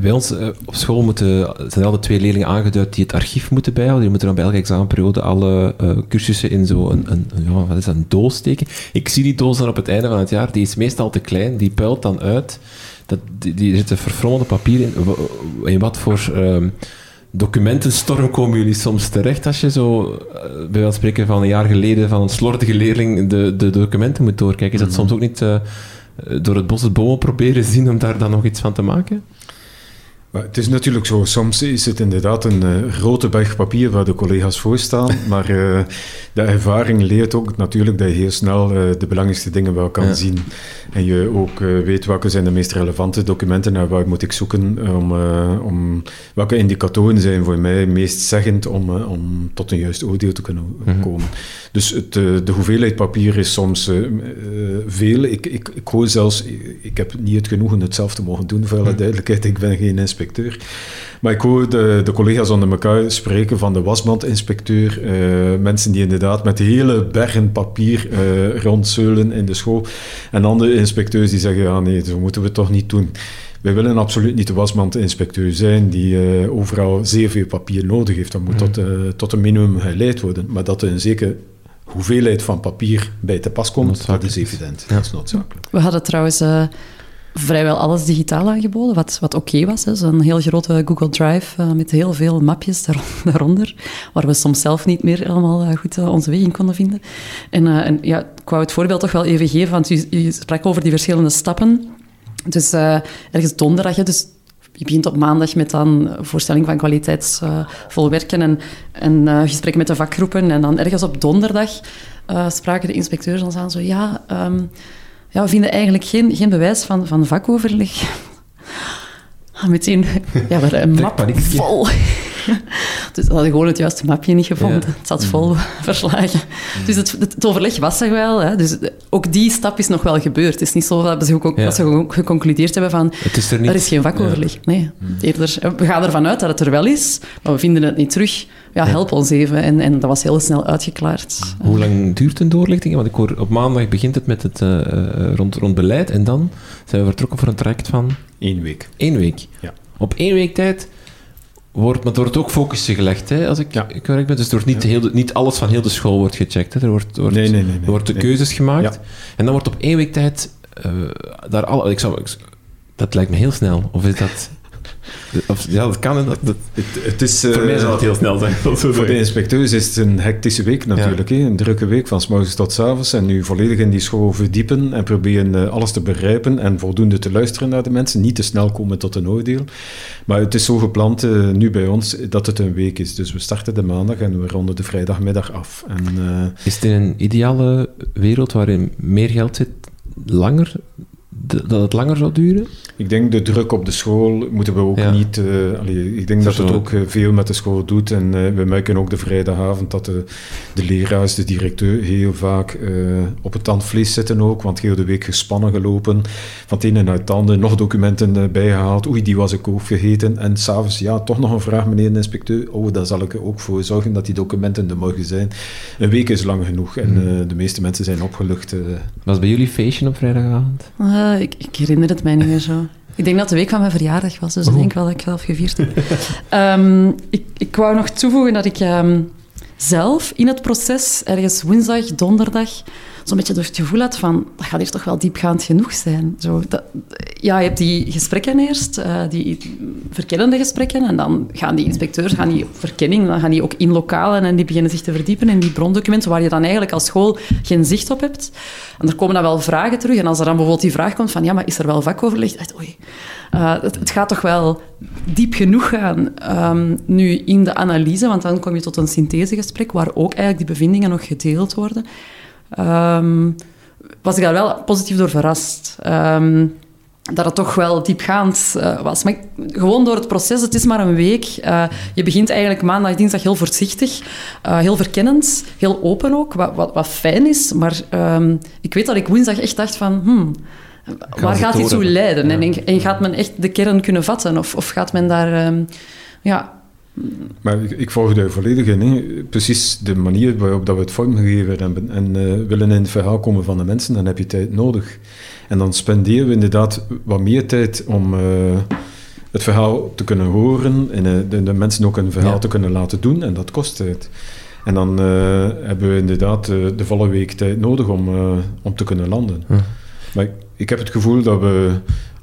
bij ons uh, op school moeten, zijn er twee leerlingen aangeduid die het archief moeten bijhouden. Die moeten dan bij elke examenperiode alle uh, cursussen in zo'n een, een, ja, wat is dat, een doos steken. Ik zie die doos dan op het einde van het jaar. Die is meestal te klein. Die puilt dan uit. Dat, die, die zit een verfrommelde papier in. In wat voor... Uh, documentenstorm komen jullie soms terecht als je zo, uh, bij wel spreken van een jaar geleden, van een slordige leerling de, de documenten moet doorkijken. Is dat mm -hmm. soms ook niet uh, door het bos het bomen proberen zien om daar dan nog iets van te maken? Maar het is natuurlijk zo, soms is het inderdaad een uh, grote berg papier waar de collega's voor staan, maar uh, de ervaring leert ook natuurlijk dat je heel snel uh, de belangrijkste dingen wel kan ja. zien. En je ook weet welke zijn de meest relevante documenten en waar moet ik zoeken om, om welke indicatoren zijn voor mij meest zeggend om, om tot een juist oordeel te kunnen mm -hmm. komen. Dus het, de hoeveelheid papier is soms veel. Ik, ik, ik hoor zelfs, ik heb niet het genoegen het zelf te mogen doen, voor alle duidelijkheid, ik ben geen inspecteur. Maar ik hoor de, de collega's onder elkaar spreken van de wasbandinspecteur. Uh, mensen die inderdaad met hele bergen papier uh, rondzeulen in de school. En andere inspecteurs die zeggen, ja nee, zo moeten we het toch niet doen. Wij willen absoluut niet de wasbandinspecteur zijn die uh, overal zeer veel papier nodig heeft. Dat moet mm. tot, tot een minimum geleid worden. Maar dat er een zekere hoeveelheid van papier bij te pas komt, dat is evident. Ja. Dat is noodzakelijk. We hadden trouwens vrijwel alles digitaal aangeboden, wat, wat oké okay was. Zo'n heel grote Google Drive uh, met heel veel mapjes daaronder, waar we soms zelf niet meer helemaal uh, goed uh, onze weg in konden vinden. En, en, ja, ik wou het voorbeeld toch wel even geven, want je, sprak over die verschillende stappen. Dus ergens donderdag, dus je begint op maandag met dan voorstelling van kwaliteitsvol werken en, en gesprek met de vakgroepen. En dan ergens op donderdag spraken de inspecteurs ons aan zo, ja... Um, ja, we vinden eigenlijk geen, geen bewijs van, van vakoverleg. Ah, meteen, ja, we een map vol. dus we hadden gewoon het juiste mapje niet gevonden. Ja. Het zat vol mm. verslagen. Mm. Dus het, het, overleg was er wel. Hè. Dus ook die stap is nog wel gebeurd. Het is niet zo dat ze, ook, ja. dat ze geconcludeerd hebben van... Het is er, niet. er is geen vakoverleg. Nee, mm. eerder... We gaan ervan uit dat het er wel is, maar we vinden het niet terug. Ja, help ons even. En, en dat was heel snel uitgeklaard. Hoe lang duurt een doorlichting? Want ik hoor, op maandag begint het met het uh, rond, rond beleid en dan zijn we vertrokken voor een traject van... Eén week. Eén week. Ja. Op één week tijd wordt, maar er wordt ook focussen gelegd, hè, als ik ja. correct ben. Dus er wordt niet, ja. heel de, niet alles van heel de school wordt gecheckt. Hè. Er wordt, wordt, nee, nee, nee, er wordt de keuzes gemaakt. Ja. En dan wordt op één week tijd uh, daar al... Ik zou, ik, dat lijkt me heel snel. Of is dat... Of, ja, dat kan. Dat, dat, het, het is, uh, voor mij zal het heel snel zijn. Voor de inspecteurs is het een hectische week natuurlijk. Ja. Een drukke week van s morgens tot s avonds. En nu volledig in die school verdiepen en proberen uh, alles te begrijpen en voldoende te luisteren naar de mensen. Niet te snel komen tot een oordeel. Maar het is zo gepland uh, nu bij ons dat het een week is. Dus we starten de maandag en we ronden de vrijdagmiddag af. En, is het in een ideale wereld waarin meer geld zit, langer dat het langer zou duren? Ik denk de druk op de school moeten we ook niet. Uh, allee, ik denk dat het ook veel met de school doet. En uh, we merken ook de vrijdagavond dat de, de leraars, de directeur, heel vaak uh, op het tandvlees zitten ook. Want heel de week gespannen gelopen. Van het ene naar het andere. Nog documenten bijgehaald. Oei, die was ik ook vergeten. En s'avonds, ja, toch nog een vraag, meneer de inspecteur. Oh, daar zal ik er ook voor zorgen dat die documenten er morgen zijn. Een week is lang genoeg. En mm. de meeste mensen zijn opgelucht. Was bij jullie feestje op vrijdagavond? ik, ik herinner het mij niet meer zo. Ik denk dat de week van mijn verjaardag was, dus ik denk wel dat ik zelf gevierd heb. Ehm, ik, ik wou nog toevoegen dat ik ehm, zelf in het proces, ergens woensdag, donderdag, zo'n beetje door het gevoel had van, dat gaat hier toch wel diepgaand genoeg zijn. Zo, ja, je hebt die gesprekken eerst, uh, die verkennende gesprekken, en dan gaan die inspecteurs, gaan die verkenning, dan gaan die ook in lokalen en die beginnen zich te verdiepen in die brondocumenten waar je dan eigenlijk als school geen zicht op hebt. En er komen dan wel vragen terug, en als er dan bijvoorbeeld die vraag komt van, ja, maar is er wel vakoverleg? Dacht, oei, uh, het, gaat toch wel diep genoeg gaan um, nu in de analyse, want dan kom je tot een synthesegesprek waar ook eigenlijk die bevindingen nog gedeeld worden. Um, was ik daar wel positief door verrast. Um, dat het toch wel diepgaand uh, was. Maar gewoon door het proces, het is maar een week. Uh, je begint eigenlijk maandag, dinsdag heel voorzichtig, uh, heel verkennend, heel open ook, wat, wat, wat fijn is. Maar um, ik weet dat ik woensdag echt dacht van... Hmm, waar gaat dit toe leiden? Ja. En, en, gaat men echt de kern kunnen vatten? Of, of gaat men daar... Um, ja, maar ik, ik volg daar volledig in. Hè. Precies de manier waarop dat we het vormgegeven hebben. En uh, willen in het verhaal komen van de mensen, dan heb je tijd nodig. En dan spenderen we inderdaad wat meer tijd om uh, het verhaal te kunnen horen en uh, de, de, mensen ook een verhaal ja. te kunnen laten doen. En dat kost tijd. En dan hebben we inderdaad de volle week tijd nodig om, om te kunnen landen. Maar ik, ik heb het gevoel dat we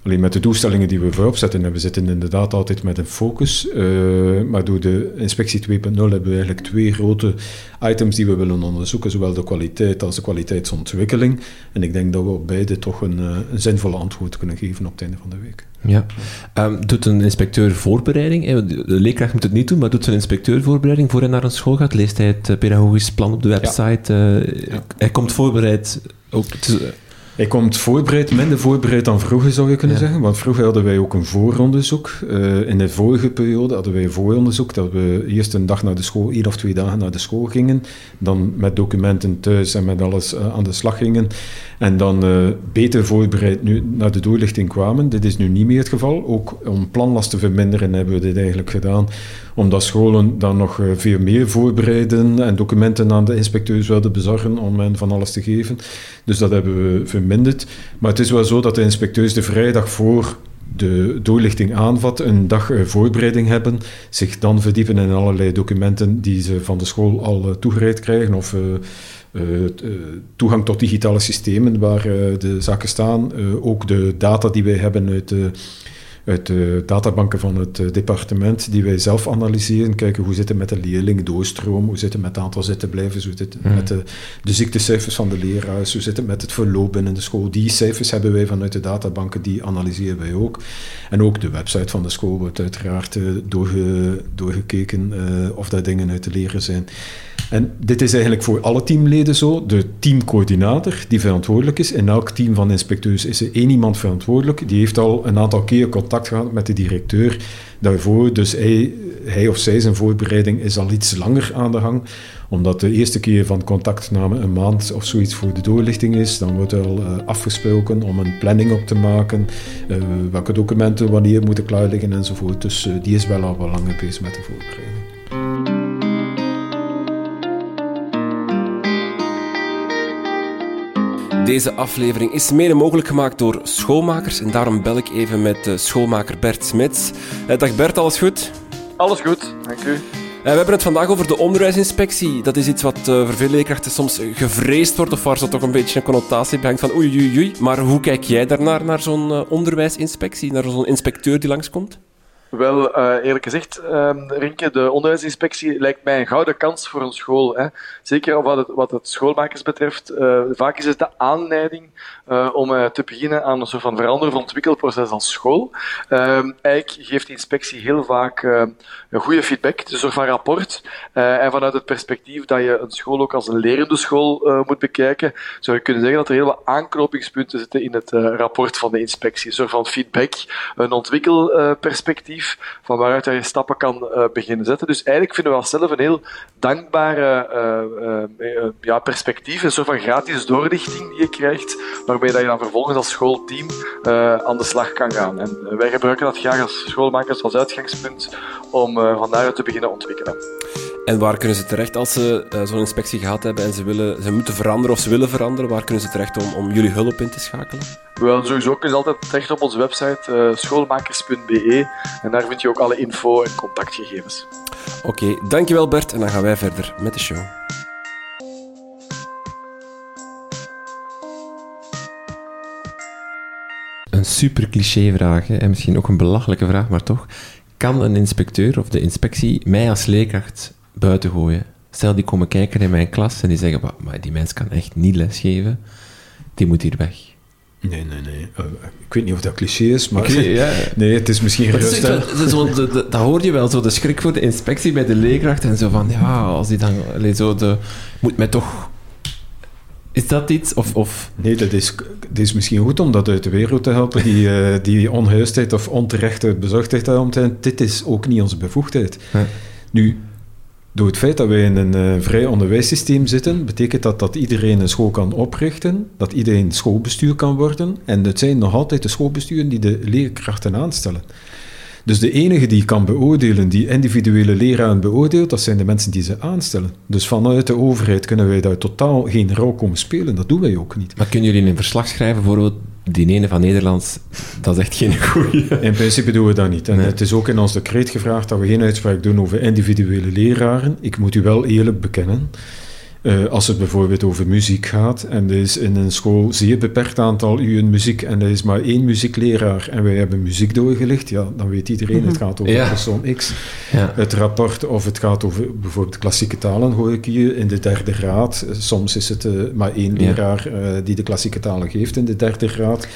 Alleen met de doelstellingen die we voorop zetten, en we zitten inderdaad altijd met een focus, uh, maar door de inspectie 2.0 hebben we eigenlijk twee grote items die we willen onderzoeken, zowel de kwaliteit als de kwaliteitsontwikkeling. En ik denk dat we op beide toch een, uh, een zinvolle antwoord kunnen geven op het einde van de week. Ja. Um, doet een inspecteur voorbereiding? De leerkracht moet het niet doen, maar doet zijn inspecteur voorbereiding voor hij naar een school gaat? Leest hij het eh, pedagogisch plan op de website? Ja. Ja. Hij komt voorbereid ook te, hij komt voorbereid, minder voorbereid dan vroeger zou je kunnen zeggen. Want vroeger hadden wij ook een vooronderzoek. Uh, in de vorige periode hadden wij een vooronderzoek dat we eerst een dag naar de school, één of twee dagen naar de school gingen. Dan met documenten thuis en met alles uh, aan de slag gingen. En dan uh, beter voorbereid nu naar de doorlichting kwamen. Dit is nu niet meer het geval. Ook om planlast te verminderen hebben we dit eigenlijk gedaan. Omdat scholen dan nog veel meer voorbereiden en documenten aan de inspecteurs wilden bezorgen om hen van alles te geven. Dus dat hebben we verminderd maar het is wel zo dat de inspecteurs de vrijdag voor de doorlichting aanvat, een dag eh, voorbereiding hebben, zich dan verdiepen in allerlei documenten die ze van de school al uh, toegereikt krijgen of toegang tot digitale systemen waar de zaken staan. ook de data die wij hebben uit de uit de databanken van het eh, departement die wij zelf analyseren. Kijken hoe zit het met de leerling doorstroom, hoe zit het met het aantal zittenblijvers, hoe zit het mm. met de, de ziektecijfers van de leraars, hoe zit het met het verloop binnen de school. Die cijfers hebben wij vanuit de databanken, die analyseren wij ook. En ook de website van de school wordt uiteraard uh, doorge, doorgekeken uh, of daar dingen uit te leren zijn. En dit is eigenlijk voor alle teamleden zo. De teamcoördinator die verantwoordelijk is. In elk team van inspecteurs is er één iemand verantwoordelijk. Die heeft al een aantal keer contact gehad met de directeur daarvoor. Dus hij, hij of zij zijn voorbereiding is al iets langer aan de gang omdat de eerste keer van contactname een maand of zoiets voor de doorlichting is, dan wordt er al uh, afgesproken om een planning op te maken, uh, welke documenten wanneer moeten klaar liggen enzovoort. Dus uh, die is wel al wel langer bezig met de voorbereiding. Deze aflevering is mede mogelijk gemaakt door schoolmakers en daarom bel ik even met uh, schoolmaker Bert Smits. Uh, dag Bert, alles goed? Alles goed, dank u. Uh, we hebben het vandaag over de onderwijsinspectie. Dat is iets wat voor veel leerkrachten soms gevreesd wordt of waar zo toch een beetje een connotatie bij hangt van oei, oei, oei. Maar hoe kijk jij daarnaar, naar zo'n onderwijsinspectie, naar zo'n inspecteur die langskomt? Wel, uh, eerlijk gezegd, um, Rinke, de onderwijsinspectie lijkt mij een gouden kans voor een school. Hè. Zeker wat het, wat het schoolmakers betreft. Uh, vaak is het de aanleiding uh, om te beginnen aan een soort van verander- ontwikkelproces als school. Ehm, eigenlijk geeft de inspectie heel vaak een goede feedback, een soort van rapport. en vanuit het perspectief dat je een school ook als een lerende school moet bekijken, zou je kunnen zeggen dat er heel wat aanknopingspunten zitten in het rapport van de inspectie. Een soort van feedback, een ontwikkelperspectief van waaruit je stappen kan beginnen zetten. Dus eigenlijk vinden we zelf een heel dankbare ja, perspectief, een soort van gratis doorlichting die je krijgt, waarmee dat je dan vervolgens als schoolteam aan de slag kan gaan. En wij gebruiken dat graag als schoolmakers als uitgangspunt om van daaruit te beginnen ontwikkelen. En waar kunnen ze terecht als ze zo'n inspectie gehad hebben en ze, willen, ze moeten veranderen of ze willen veranderen? Waar kunnen ze terecht om, om jullie hulp in te schakelen? Wel, sowieso kun je altijd terecht op onze website schoolmakers.be en daar vind je ook alle info en contactgegevens. Oké, dankjewel Bert. En dan gaan wij verder met de show. Een super cliché vraag, en misschien ook een belachelijke vraag, maar toch. Kan een inspecteur of de inspectie mij als leerkracht buiten gooien? Stel, die komen kijken in mijn klas en die zeggen, maar die mens kan echt niet lesgeven, die moet hier weg. Nee, nee, nee. Uh, ik weet niet of dat cliché is, maar... ja. Nee, het is misschien gerust. Dat hoor je wel, zo de schrik voor de inspectie bij de leerkracht en zo van, ja, als die dan... Allee, zo de, moet mij toch... Is dat iets? Of, of... Nee, dat is, dat is misschien goed om dat uit de wereld te helpen, die, uh, die onheusheid of onterechte bezorgdheid daaromtrent. Dit is ook niet onze bevoegdheid. Ja. Nu, door het feit dat wij in een uh, vrij onderwijssysteem zitten, betekent dat dat iedereen een school kan oprichten, dat iedereen schoolbestuur kan worden. En het zijn nog altijd de schoolbesturen die de leerkrachten aanstellen. Dus de enige die kan beoordelen, die individuele leraren beoordeelt, dat zijn de mensen die ze aanstellen. Dus vanuit de overheid kunnen wij daar totaal geen rol komen spelen. Dat doen wij ook niet. Maar kunnen jullie een verslag schrijven, bijvoorbeeld die ene van Nederlands, dat is echt geen goede. In principe doen we dat niet. En het is ook in ons decreet gevraagd dat we geen uitspraak doen over individuele leraren. Ik moet u wel eerlijk bekennen uh, als het bijvoorbeeld over muziek gaat en er is in een school zeer beperkt aantal uren muziek en er is maar één muziekleraar en wij hebben muziek doorgelicht, ja, dan weet iedereen, het mhm. gaat over persoon X. Ja. Het rapport of het gaat over bijvoorbeeld klassieke talen, hoor ik hier in de derde graad. Soms is het uh, maar één leraar uh, die de klassieke talen geeft in de derde graad.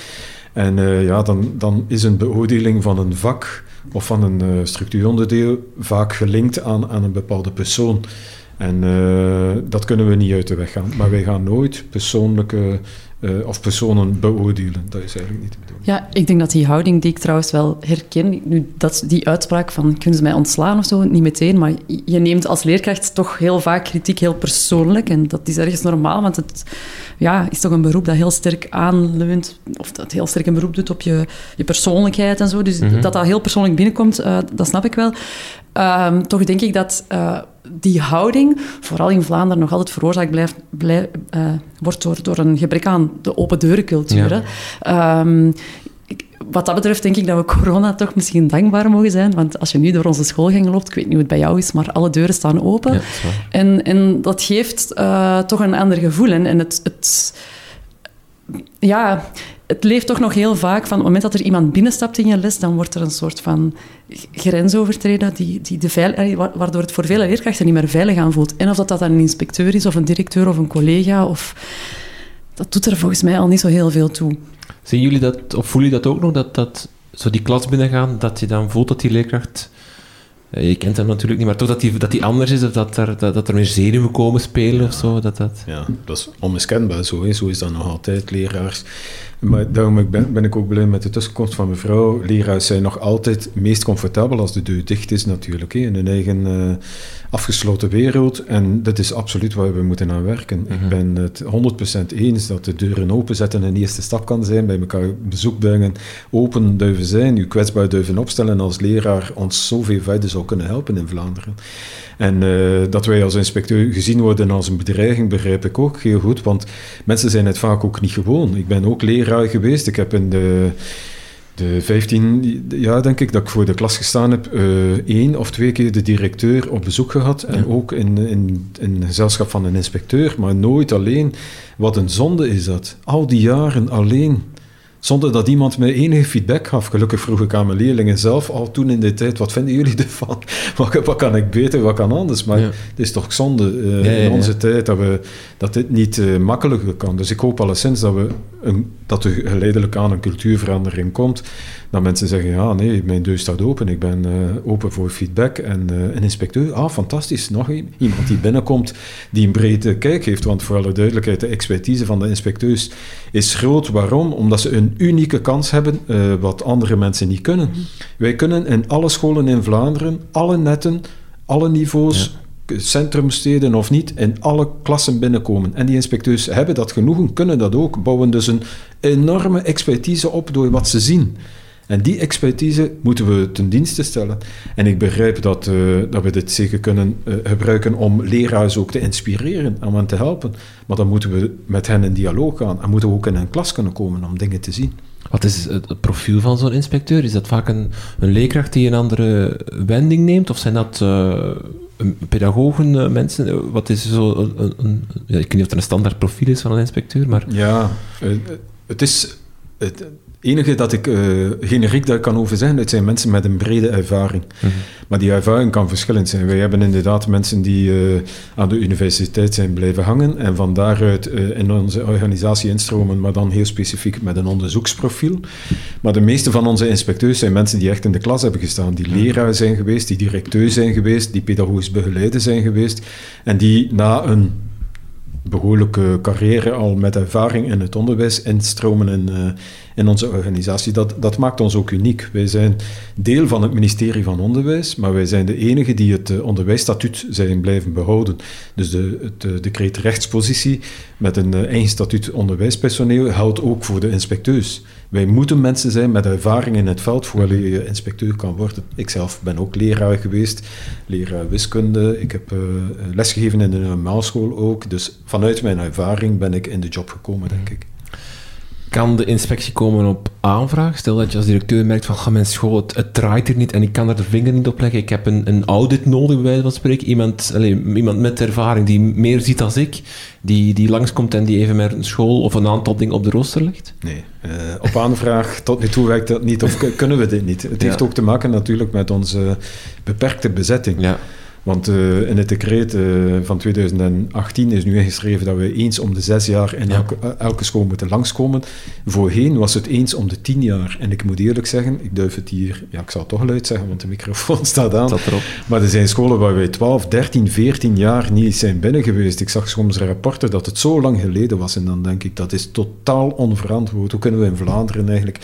En ja, dan, dan is een beoordeling van een vak of van een structuuronderdeel vaak gelinkt aan, aan een bepaalde persoon. En uh, dat kunnen we niet uit de weg gaan. Maar wij gaan nooit persoonlijke uh, of personen beoordelen. Dat is eigenlijk niet de bedoeling. Ja, ik denk dat die houding die ik trouwens wel herken, nu, dat, die uitspraak van kunnen ze mij ontslaan of zo, niet meteen, maar je neemt als leerkracht toch heel vaak kritiek heel persoonlijk en dat is ergens normaal, want het ja, is toch een beroep dat heel sterk aanleunt, of dat heel sterk een beroep doet op je, je persoonlijkheid en zo. Dus mm -hmm. dat dat heel persoonlijk binnenkomt, uh, dat snap ik wel. Um, toch denk ik dat uh, die houding, vooral in Vlaanderen, nog altijd veroorzaakt blijft, blijf, uh, wordt door, door een gebrek aan de open deurencultuur. Ja. Um, wat dat betreft denk ik dat we corona toch misschien dankbaar mogen zijn. Want als je nu door onze schoolgang loopt, ik weet niet hoe het bij jou is, maar alle deuren staan open. Ja, en, en dat geeft uh, toch een ander gevoel. En, en het, het, ja, het leeft toch nog heel vaak van het moment dat er iemand binnenstapt in je les, dan wordt er een soort van grens overtreden die, die de veil, waardoor het voor vele leerkrachten niet meer veilig aanvoelt. En of dat, dat dan een inspecteur is, of een directeur, of een collega, of... Dat doet er volgens mij al niet zo heel veel toe. Zien jullie dat, of voelen jullie dat ook nog, dat, dat zo die klas binnengaan, dat je dan voelt dat die leerkracht je kent hem natuurlijk niet, maar toch dat die, dat die anders is, of dat er, dat, dat er meer zenuwen komen spelen of zo. Dat, dat... Ja, dat is onmiskenbaar zo. Zo is dat nog altijd. Leraars maar daarom ben, ben, ik ook blij met de tussenkomst van mevrouw. Leraars zijn nog altijd meest comfortabel als de deur dicht is natuurlijk. Hè, in hun eigen uh, afgesloten wereld. En dat is absoluut waar we moeten aan werken. Ik mhm. ben het 100% eens dat de deuren openzetten een eerste stap kan zijn. Bij elkaar bezoek brengen, open durven zijn, u kwetsbaar durven opstellen als leraar ons zoveel verder zou kunnen helpen in Vlaanderen. En uh, dat wij als inspecteur gezien worden als een bedreiging, begrijp ik ook heel goed, want mensen zijn het vaak ook niet gewoon. Ik ben ook leraar geweest. Ik heb in de, de 15 jaar, denk ik, dat ik voor de klas gestaan heb, uh, één of twee keer de directeur op bezoek gehad. En ook in, in, in gezelschap van een inspecteur, maar nooit alleen. Wat een zonde is dat. Al die jaren alleen Zonder dat iemand mij enige feedback gaf. Gelukkig vroeg ik aan mijn leerlingen zelf al toen in de tijd, wat vinden jullie ervan? Wat, wat kan ik beter, wat kan anders? Maar het is toch zonde uh, in onze tijd dat, we, dat dit niet uh, makkelijker kan. Dus ik hoop alleszins dat, we een, dat er geleidelijk aan een cultuurverandering komt. Dat mensen zeggen, ja nee, mijn deur staat open, ik ben uh, open voor feedback. En een inspecteur, ah fantastisch, nog iemand die binnenkomt, die een brede kijk heeft. Want voor alle duidelijkheid, de expertise van de inspecteurs is groot. Waarom? Omdat ze een unieke kans hebben, uh, wat andere mensen niet kunnen. Mm. Wij kunnen in alle scholen in Vlaanderen, alle netten, alle niveaus, ja. Centrumsteden of niet, in alle klassen binnenkomen. En die inspecteurs hebben dat genoegen, kunnen dat ook, bouwen dus een enorme expertise op door wat ze zien. En die expertise moeten we ten dienste stellen. En ik begrijp dat, uh, dat we dit zeker kunnen uh, gebruiken om leraars ook te inspireren, om hen te helpen. Maar dan moeten we met hen in dialoog gaan en moeten we ook in een klas kunnen komen om dingen te zien. Wat is het profiel van zo'n inspecteur? Is dat vaak een, een leerkracht die een andere wending neemt? Of zijn dat uh, pedagogen, mensen? Wat is zo een, ik weet niet of er een standaard profiel is van een inspecteur, maar... Ja, het is... Het, enige dat ik uh, generiek daar kan over zeggen, dat zijn mensen met een brede ervaring. Mhm. Maar die ervaring kan verschillend zijn. Wij hebben inderdaad mensen die uh, aan de universiteit zijn blijven hangen en van daaruit uh, in onze organisatie instromen, maar dan heel specifiek met een onderzoeksprofiel. Maar de meeste van onze inspecteurs zijn mensen die echt in de klas hebben gestaan, die leraar zijn geweest, die directeur zijn geweest, die pedagogisch begeleider zijn geweest en die na een behoorlijke carrière al met ervaring in het onderwijs instromen in, uh, in onze organisatie. Dat, dat maakt ons ook uniek. Wij zijn deel van het ministerie van Onderwijs, maar wij zijn de enige die het uh, onderwijsstatuut zijn blijven behouden. Dus de, het, uh, decreet rechtspositie met een eigen statuut onderwijspersoneel houdt ook voor de inspecteurs. Wij moeten mensen zijn met ervaring in het veld voor je inspecteur kan worden. Ik zelf ben ook leraar geweest, leraar wiskunde. Ik heb uh, lesgegeven in de normaalschool ook. Dus vanuit mijn ervaring ben ik in de job gekomen, denk ik. Kan de inspectie komen op aanvraag? Stel dat je als directeur merkt van, ga mijn school, het, het, draait er niet en ik kan er de vinger niet op leggen. Ik heb een, een audit nodig, bij wijze van spreken. Iemand, allez, iemand met ervaring die meer ziet dan ik, die, die langskomt en die even met een school of een aantal dingen op de rooster legt? Nee, uh, op aanvraag tot nu toe werkt dat niet of kunnen we dit niet. Het heeft ook te maken natuurlijk met onze beperkte bezetting. Ja. Want uh, in het decreet uh, van 2018 is nu ingeschreven dat we eens om de zes jaar in ja. elke, elke, school moeten langskomen. Voorheen was het eens om de tien jaar. En ik moet eerlijk zeggen, ik durf het hier, ja, ik zal het toch luid zeggen, want de microfoon staat aan. Staat erop. Maar er zijn scholen waar wij 12, 13, 14 jaar niet zijn binnen geweest. Ik zag soms rapporten dat het zo lang geleden was. En dan denk ik, dat is totaal onverantwoord. Hoe kunnen we in Vlaanderen eigenlijk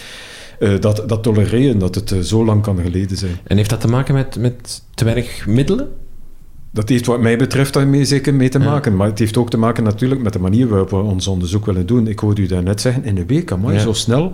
uh, dat, dat tolereren, dat het zo lang kan geleden zijn? En heeft dat te maken met, met te weinig middelen? Dat heeft wat mij betreft daarmee zeker mee te maken. Ja. Maar het heeft ook te maken natuurlijk met de manier waarop we ons onderzoek willen doen. Ik hoorde u daarnet zeggen, in een week, amai, ja. zo snel.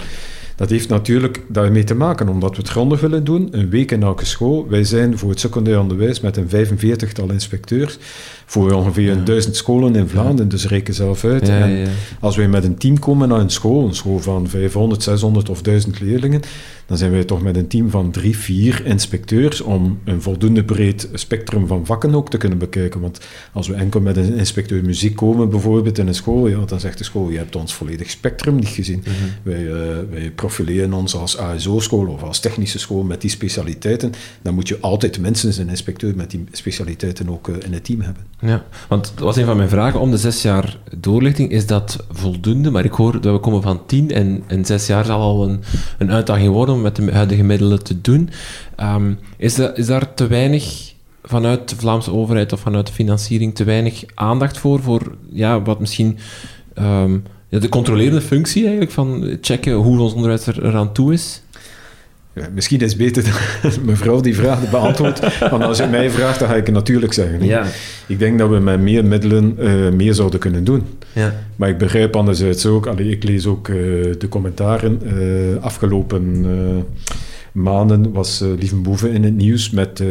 Dat heeft natuurlijk daarmee te maken, omdat we het grondig willen doen. Een week in elke school. Wij zijn voor het secundair onderwijs met een 45-tal inspecteurs voor ongeveer ja. duizend scholen in Vlaanderen, dus reken zelf uit. En als wij met een team komen naar een school, een school van 500, 600 of 1000 leerlingen, dan zijn wij toch met een team van drie, vier inspecteurs om een voldoende breed spectrum van vakken ook te kunnen bekijken. Want als we enkel met een inspecteur muziek komen, bijvoorbeeld in een school, ja, dan zegt de school, je hebt ons volledig spectrum niet gezien. Mm -hmm. wij, uh, wij profileren ons als ASO-school of als technische school met die specialiteiten. Dan moet je altijd minstens een inspecteur met die specialiteiten ook uh, in het team hebben. Ja, want dat was een van mijn vragen. Om de zes jaar doorlichting, is dat voldoende? Maar ik hoor dat we komen van tien en, en zes jaar zal al een, een uitdaging worden om met de huidige middelen te doen. Um, is, dat, is daar te weinig vanuit de Vlaamse overheid of vanuit de financiering te weinig aandacht voor? Voor ja, wat misschien ja, de controlerende functie eigenlijk van checken hoe ons onderwijs er, eraan toe is? Misschien is het beter dat mevrouw die vraag beantwoordt. want als je mij vraagt, dan ga ik het natuurlijk zeggen. Ja. Ik denk dat we met meer middelen uh, meer zouden kunnen doen. Ja. Maar ik begrijp anderzijds ook, allee, ik lees ook uh, de commentaren. Uh, afgelopen maanden was uh, Lieven Boeven in het nieuws met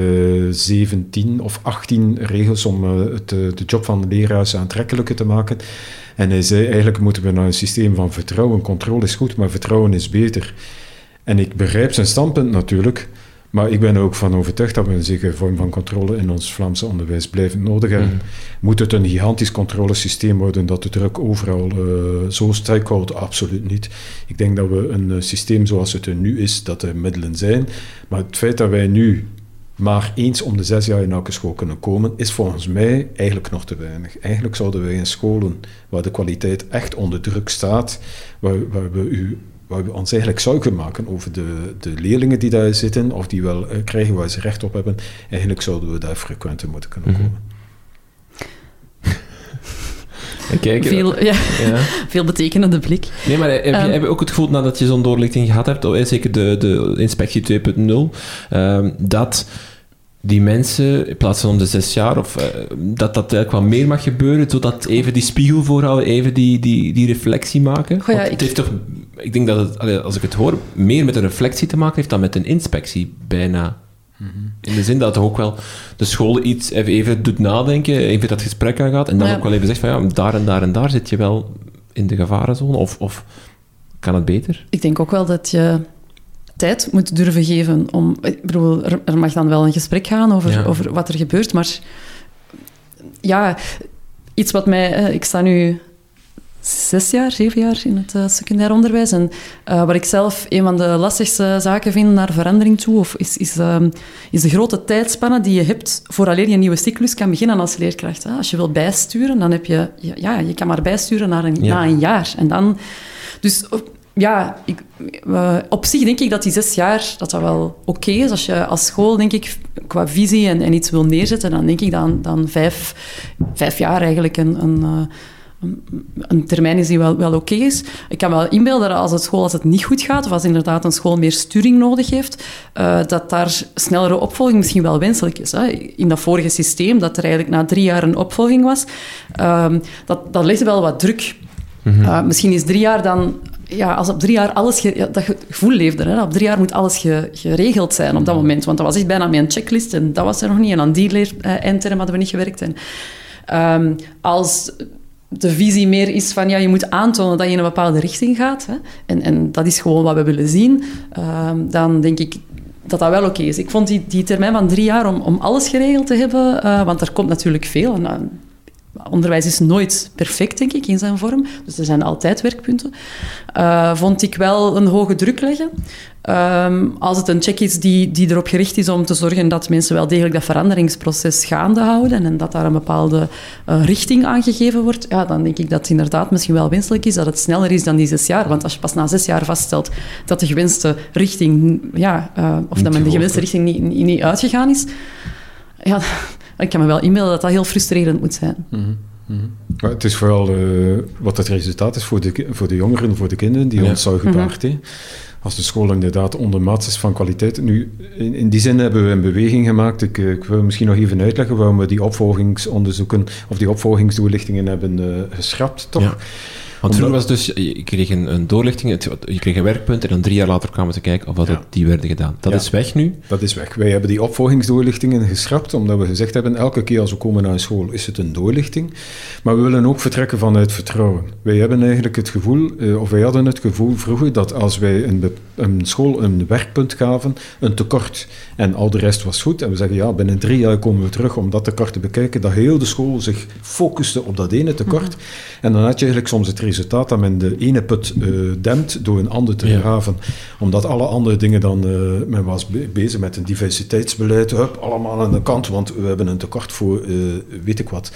17 of 18 regels om het, de job van de leraars aantrekkelijker te maken. En hij zei, eigenlijk moeten we naar een systeem van vertrouwen. Controle is goed, maar vertrouwen is beter. En ik begrijp zijn standpunt natuurlijk, Maar ik ben er ook van overtuigd dat we een zekere vorm van controle in ons Vlaamse onderwijs blijven nodig hebben. Mhm. Moet het een gigantisch controlesysteem worden dat de druk overal eh, zo sterk houdt? Absoluut niet. Ik denk dat we een eh, systeem zoals het er nu is, dat er middelen zijn. Maar het feit dat wij nu maar eens om de zes jaar in elke school kunnen komen, is volgens mij eigenlijk nog te weinig. Eigenlijk zouden wij in scholen waar de kwaliteit echt onder druk staat, waar, waar we u waar we ons eigenlijk zorgen maken over de, de leerlingen die daar zitten, of die wel eh, krijgen waar ze recht op hebben, eigenlijk zouden we daar frequenter moeten kunnen Mhm. komen. Kijk, Veel, ja, ja. veel betekenende blik. Nee, maar heb je, Ehm. heb je ook het gevoel nadat je zo'n doorlichting gehad hebt, of, eh, zeker de, de inspectie 2.0, ehm, dat die mensen, in plaats van om de zes jaar, of, eh, dat dat eigenlijk wat meer mag gebeuren, zodat even die spiegel voorhouden, even die, die, die reflectie maken? Goh, ja, het ik- heeft toch, ik denk dat het, als ik het hoor, meer met een reflectie te maken heeft dan met een inspectie, bijna. In de zin dat het ook wel de school iets even, even doet nadenken, even dat gesprek aangaat, en dan Ja. ook wel even zegt van ja, daar en daar en daar zit je wel in de gevarenzone, of, of kan het beter? Ik denk ook wel dat je tijd moet durven geven om... Ik bedoel, er, er mag dan wel een gesprek gaan over, Ja. over wat er gebeurt, maar ja, iets wat mij... eh, Ik sta nu zes jaar, zeven jaar in het eh, secundair onderwijs en eh, wat ik zelf een van de lastigste zaken vind naar verandering toe, of is, is, ehm, is de grote tijdspanne die je hebt vooraleer je een nieuwe cyclus kan beginnen als leerkracht. Hè. Als je wilt bijsturen, dan heb je... Ja, ja, je kan maar bijsturen naar een, Ja. na een jaar. En dan... Dus op- ja, ik, eh, op zich denk ik dat die zes jaar dat dat wel oké is. Als je als school, denk ik, qua visie en, en iets wil neerzetten, dan denk ik dan, dan vijf, vijf jaar eigenlijk een, een, eh, een, een termijn is die wel, wel oké is. Ik kan wel inbeelden dat als het school als het niet goed gaat, of als inderdaad een school meer sturing nodig heeft, eh, dat daar snellere opvolging misschien wel wenselijk is. Hè. In dat vorige systeem, dat er eigenlijk na drie jaar een opvolging was, ehm, dat, dat legde wel wat druk. Uh, misschien is drie jaar dan... Ja, als op drie jaar alles... ge- ja, dat ge- gevoel leefde, hè. Op drie jaar moet alles ge- geregeld zijn op dat moment. Want dat was echt bijna mijn checklist en dat was er nog niet. En aan die leer, eh, eindterm hadden we niet gewerkt. En, ehm, als de visie meer is van... Ja, je moet aantonen dat je in een bepaalde richting gaat. Hè, en, en dat is gewoon wat we willen zien. ehm, dan denk ik dat dat wel oké is. Ik vond die, die termijn van drie jaar om, om alles geregeld te hebben... eh, want er komt natuurlijk veel. En, eh, onderwijs is nooit perfect, denk ik, in zijn vorm. Dus er zijn altijd werkpunten. Eh, vond ik wel een hoge druk leggen. Ehm, als het een check is die, die erop gericht is om te zorgen dat mensen wel degelijk dat veranderingsproces gaande houden en dat daar een bepaalde eh, richting aangegeven wordt, ja, dan denk ik dat het inderdaad misschien wel wenselijk is dat het sneller is dan die zes jaar. Want als je pas na zes jaar vaststelt dat de gewenste richting, ja, eh, of dat men de gewenste richting niet, niet, niet uitgegaan is, ja, ik kan me wel inbeelden dat dat heel frustrerend moet zijn. Maar het is vooral eh, wat het resultaat is voor de, voor de jongeren, voor de kinderen die Ja. ons zou gebaard. hè. Als de school inderdaad ondermaats is van kwaliteit. Nu, in, in die zin hebben we een beweging gemaakt. Ik, eh, ik wil misschien nog even uitleggen waarom we die opvolgingsonderzoeken of die opvolgingsdoorlichtingen hebben eh, geschrapt, toch? Ja. Want vroeger was dus, je kreeg een, een doorlichting, het- je kreeg een werkpunt en dan drie jaar later kwamen ze kijken of Ja. die werden gedaan. Dat Ja. is weg nu. Dat is weg. Wij hebben die opvolgingsdoorlichtingen geschrapt, omdat we gezegd hebben, elke keer als we komen naar een school is het een doorlichting. Maar we willen ook vertrekken vanuit vertrouwen. Wij hebben eigenlijk het gevoel, eh, of wij hadden het gevoel vroeger, dat als wij een, een school een werkpunt gaven, een tekort, en al de rest was goed, en we zeggen, ja, binnen drie jaar komen we terug om dat tekort te bekijken, dat heel de school zich focuste op dat ene tekort. En dan had je eigenlijk soms het resultaat dat men de ene put eh, dempt door een ander te Ja. graven. Omdat alle andere dingen dan... eh, men was be- bezig met een diversiteitsbeleid. Hup, allemaal aan de kant, want we hebben een tekort voor eh, weet ik wat.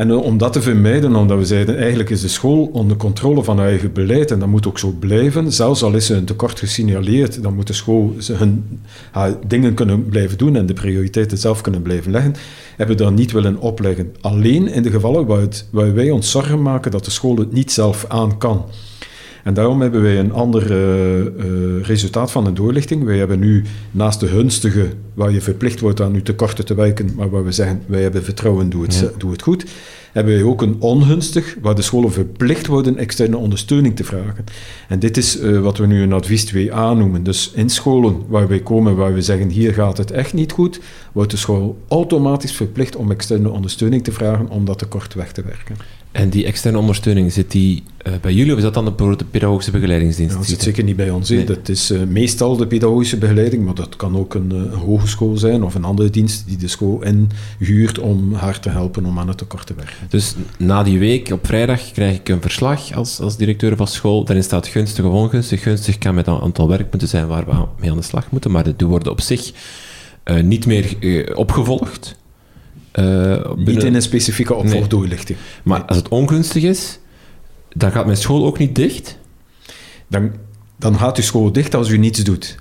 En eh, om dat te vermijden, omdat we zeiden, eigenlijk is de school onder controle van haar eigen beleid en dat moet ook zo blijven. Zelfs al is er een tekort gesignaleerd, dan moet de school ze hun haar dingen kunnen blijven doen en de prioriteiten zelf kunnen blijven leggen. Hebben we dat niet willen opleggen. Alleen in de gevallen waar, waar wij ons zorgen maken dat de school het niet zelf aan kan. En daarom hebben wij een ander eh, eh, resultaat van een doorlichting. Wij hebben nu naast de gunstige, waar je verplicht wordt aan je tekorten te wijken, maar waar we zeggen, wij hebben vertrouwen, doe het, Ja. doe het goed, hebben wij ook een ongunstig, waar de scholen verplicht worden externe ondersteuning te vragen. En dit is eh, wat we nu een advies 2a noemen. Dus in scholen waar wij komen, waar we zeggen, hier gaat het echt niet goed, wordt de school automatisch verplicht om externe ondersteuning te vragen om dat tekort weg te werken. En die externe ondersteuning, zit die uh, bij jullie of is dat dan de, de pedagogische begeleidingsdienst? dat zit zeker niet bij ons. Nee. Dat is uh, meestal de pedagogische begeleiding, maar dat kan ook een, een, hogeschool zijn of een andere dienst die de school inhuurt om haar te helpen om aan het tekort te werken. Dus na die week op vrijdag krijg ik een verslag als, als directeur van school. Daarin staat gunstig of ongunstig. Gunstig kan met een aantal werkpunten zijn waar we mee aan de slag moeten, maar die worden op zich uh, niet meer opgevolgd. Uh, Niet in een specifieke opvolgdoorlichting. Maar als het ongunstig is, dan gaat mijn school ook niet dicht? Dan, dan gaat uw school dicht als u niets doet.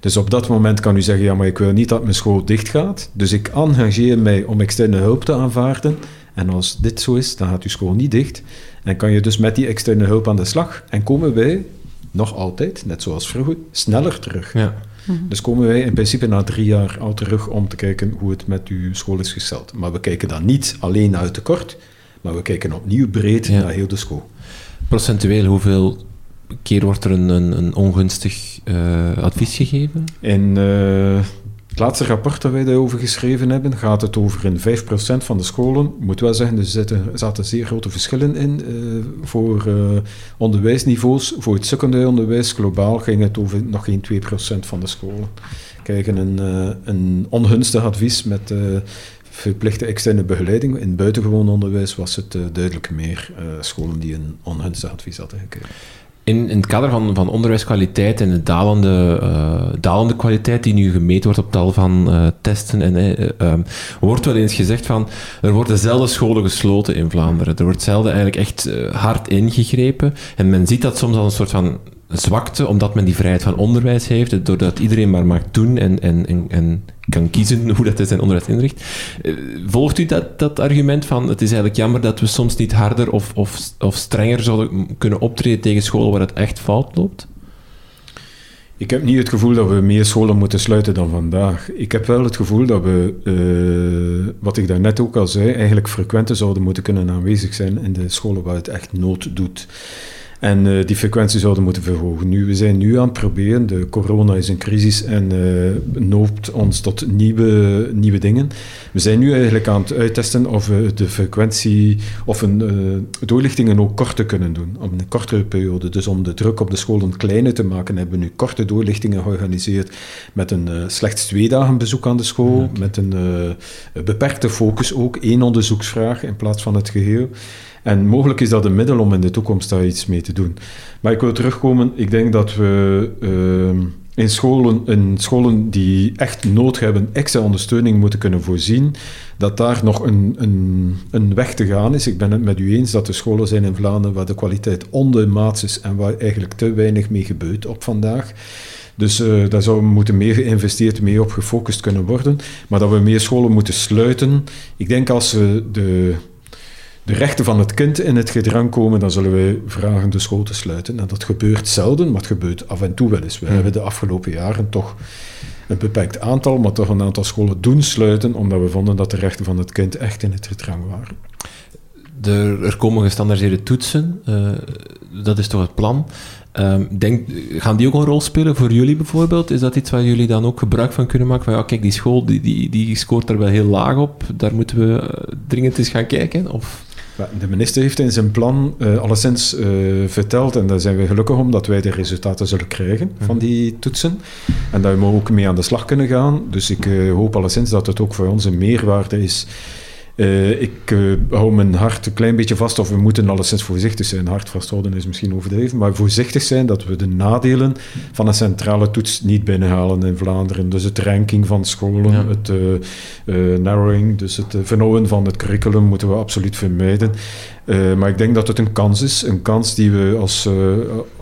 Dus op dat moment kan u zeggen, ja, maar ik wil niet dat mijn school dicht gaat. Dus ik engageer mij om externe hulp te aanvaarden. En als dit zo is, dan gaat uw school niet dicht. En kan je dus met die externe hulp aan de slag. En komen wij, nog altijd, net zoals vroeger, sneller terug. Ja. Mhm. Dus komen wij in principe na drie jaar al terug om te kijken hoe het met uw school is gesteld. Maar we kijken dan niet alleen naar het tekort, maar we kijken opnieuw breed naar heel de school. Procentueel, hoeveel keer wordt er een, een, een ongunstig uh, advies gegeven? In uh, het laatste rapport dat wij daarover geschreven hebben, gaat het over in 5% van de scholen. Ik moet wel zeggen, er zitten, zaten zeer grote verschillen in uh, voor uh, onderwijsniveaus. Voor het secundair onderwijs globaal ging het over nog geen 2% van de scholen. Krijgen een, uh, een ongunstig advies met verplichte externe begeleiding. In buitengewoon onderwijs was het duidelijk meer scholen die een ongunstig advies hadden gekregen. In, in het kader van, van onderwijskwaliteit en de dalende, uh, dalende kwaliteit die nu gemeten wordt op tal van uh, testen, en, uh, wordt wel eens gezegd van er worden zelden scholen gesloten in Vlaanderen. Er wordt zelden eigenlijk echt hard ingegrepen. En men ziet dat soms als een soort van zwakte, omdat men die vrijheid van onderwijs heeft, doordat iedereen maar mag doen en, en, en, kan kiezen hoe dat zijn onderwijs inricht. Eh, volgt u dat, dat argument van het is eigenlijk jammer dat we soms niet harder of, of, of strenger zouden kunnen optreden tegen scholen waar het echt fout loopt? Ik heb niet het gevoel dat we meer scholen moeten sluiten dan vandaag. Ik heb wel het gevoel dat we, uh, wat ik daarnet ook al zei, eigenlijk frequenter zouden moeten kunnen aanwezig zijn in de scholen waar het echt nood doet. En uh, die frequentie zouden moeten verhogen. Nu, we zijn nu aan het proberen, de corona is een crisis en uh, noopt ons tot nieuwe, nieuwe dingen. We zijn nu eigenlijk aan het uittesten of we de frequentie of een, uh, doorlichtingen ook korter kunnen doen, op een kortere periode. Dus om de druk op de scholen kleiner te maken, hebben we nu korte doorlichtingen georganiseerd met een slechts twee dagen bezoek aan de school, met een beperkte focus ook, één onderzoeksvraag in plaats van het geheel. En mogelijk is dat een middel om in de toekomst daar iets mee te doen. Maar ik wil terugkomen, ik denk dat we uh, in, scholen, in scholen die echt nood hebben, extra ondersteuning moeten kunnen voorzien, dat daar nog een, een, een weg te gaan is. Ik ben het met u eens dat er scholen zijn in Vlaanderen waar de kwaliteit ondermaats is en waar eigenlijk te weinig mee gebeurt op vandaag. Dus uh, daar zou moeten meer geïnvesteerd, meer op gefocust kunnen worden. Maar dat we meer scholen moeten sluiten. Ik denk als we de de rechten van het kind in het gedrang komen, dan zullen wij vragen de school te sluiten. En dat gebeurt zelden, maar het gebeurt af en toe wel eens. We hebben de afgelopen jaren toch een beperkt aantal, maar toch een aantal scholen doen sluiten, omdat we vonden dat de rechten van het kind echt in het gedrang waren. er komen gestandardiseerde toetsen, uh, dat is toch het plan. Um, denk, gaan die ook een rol spelen voor jullie bijvoorbeeld? Is dat iets waar jullie dan ook gebruik van kunnen maken? Van ja, kijk, die school die, die, die scoort er wel heel laag op, daar moeten we uh, dringend eens gaan kijken? Of? De minister heeft in zijn plan uh, alleszins uh, verteld, en daar zijn we gelukkig om, dat wij de resultaten zullen krijgen van mhm. die toetsen. En dat we ook mee aan de slag kunnen gaan. Dus ik uh, hoop alleszins dat het ook voor ons een meerwaarde is uh, ik uh, hou mijn hart een klein beetje vast, of we moeten alleszins voorzichtig zijn. Hart vasthouden is misschien overdreven, maar voorzichtig zijn dat we de nadelen van een centrale toets niet binnenhalen in Vlaanderen. Dus het ranking van scholen, het uh, narrowing, dus het vernauwen van het curriculum moeten we absoluut vermijden. Uh, maar ik denk dat het een kans is, een kans die we als, uh,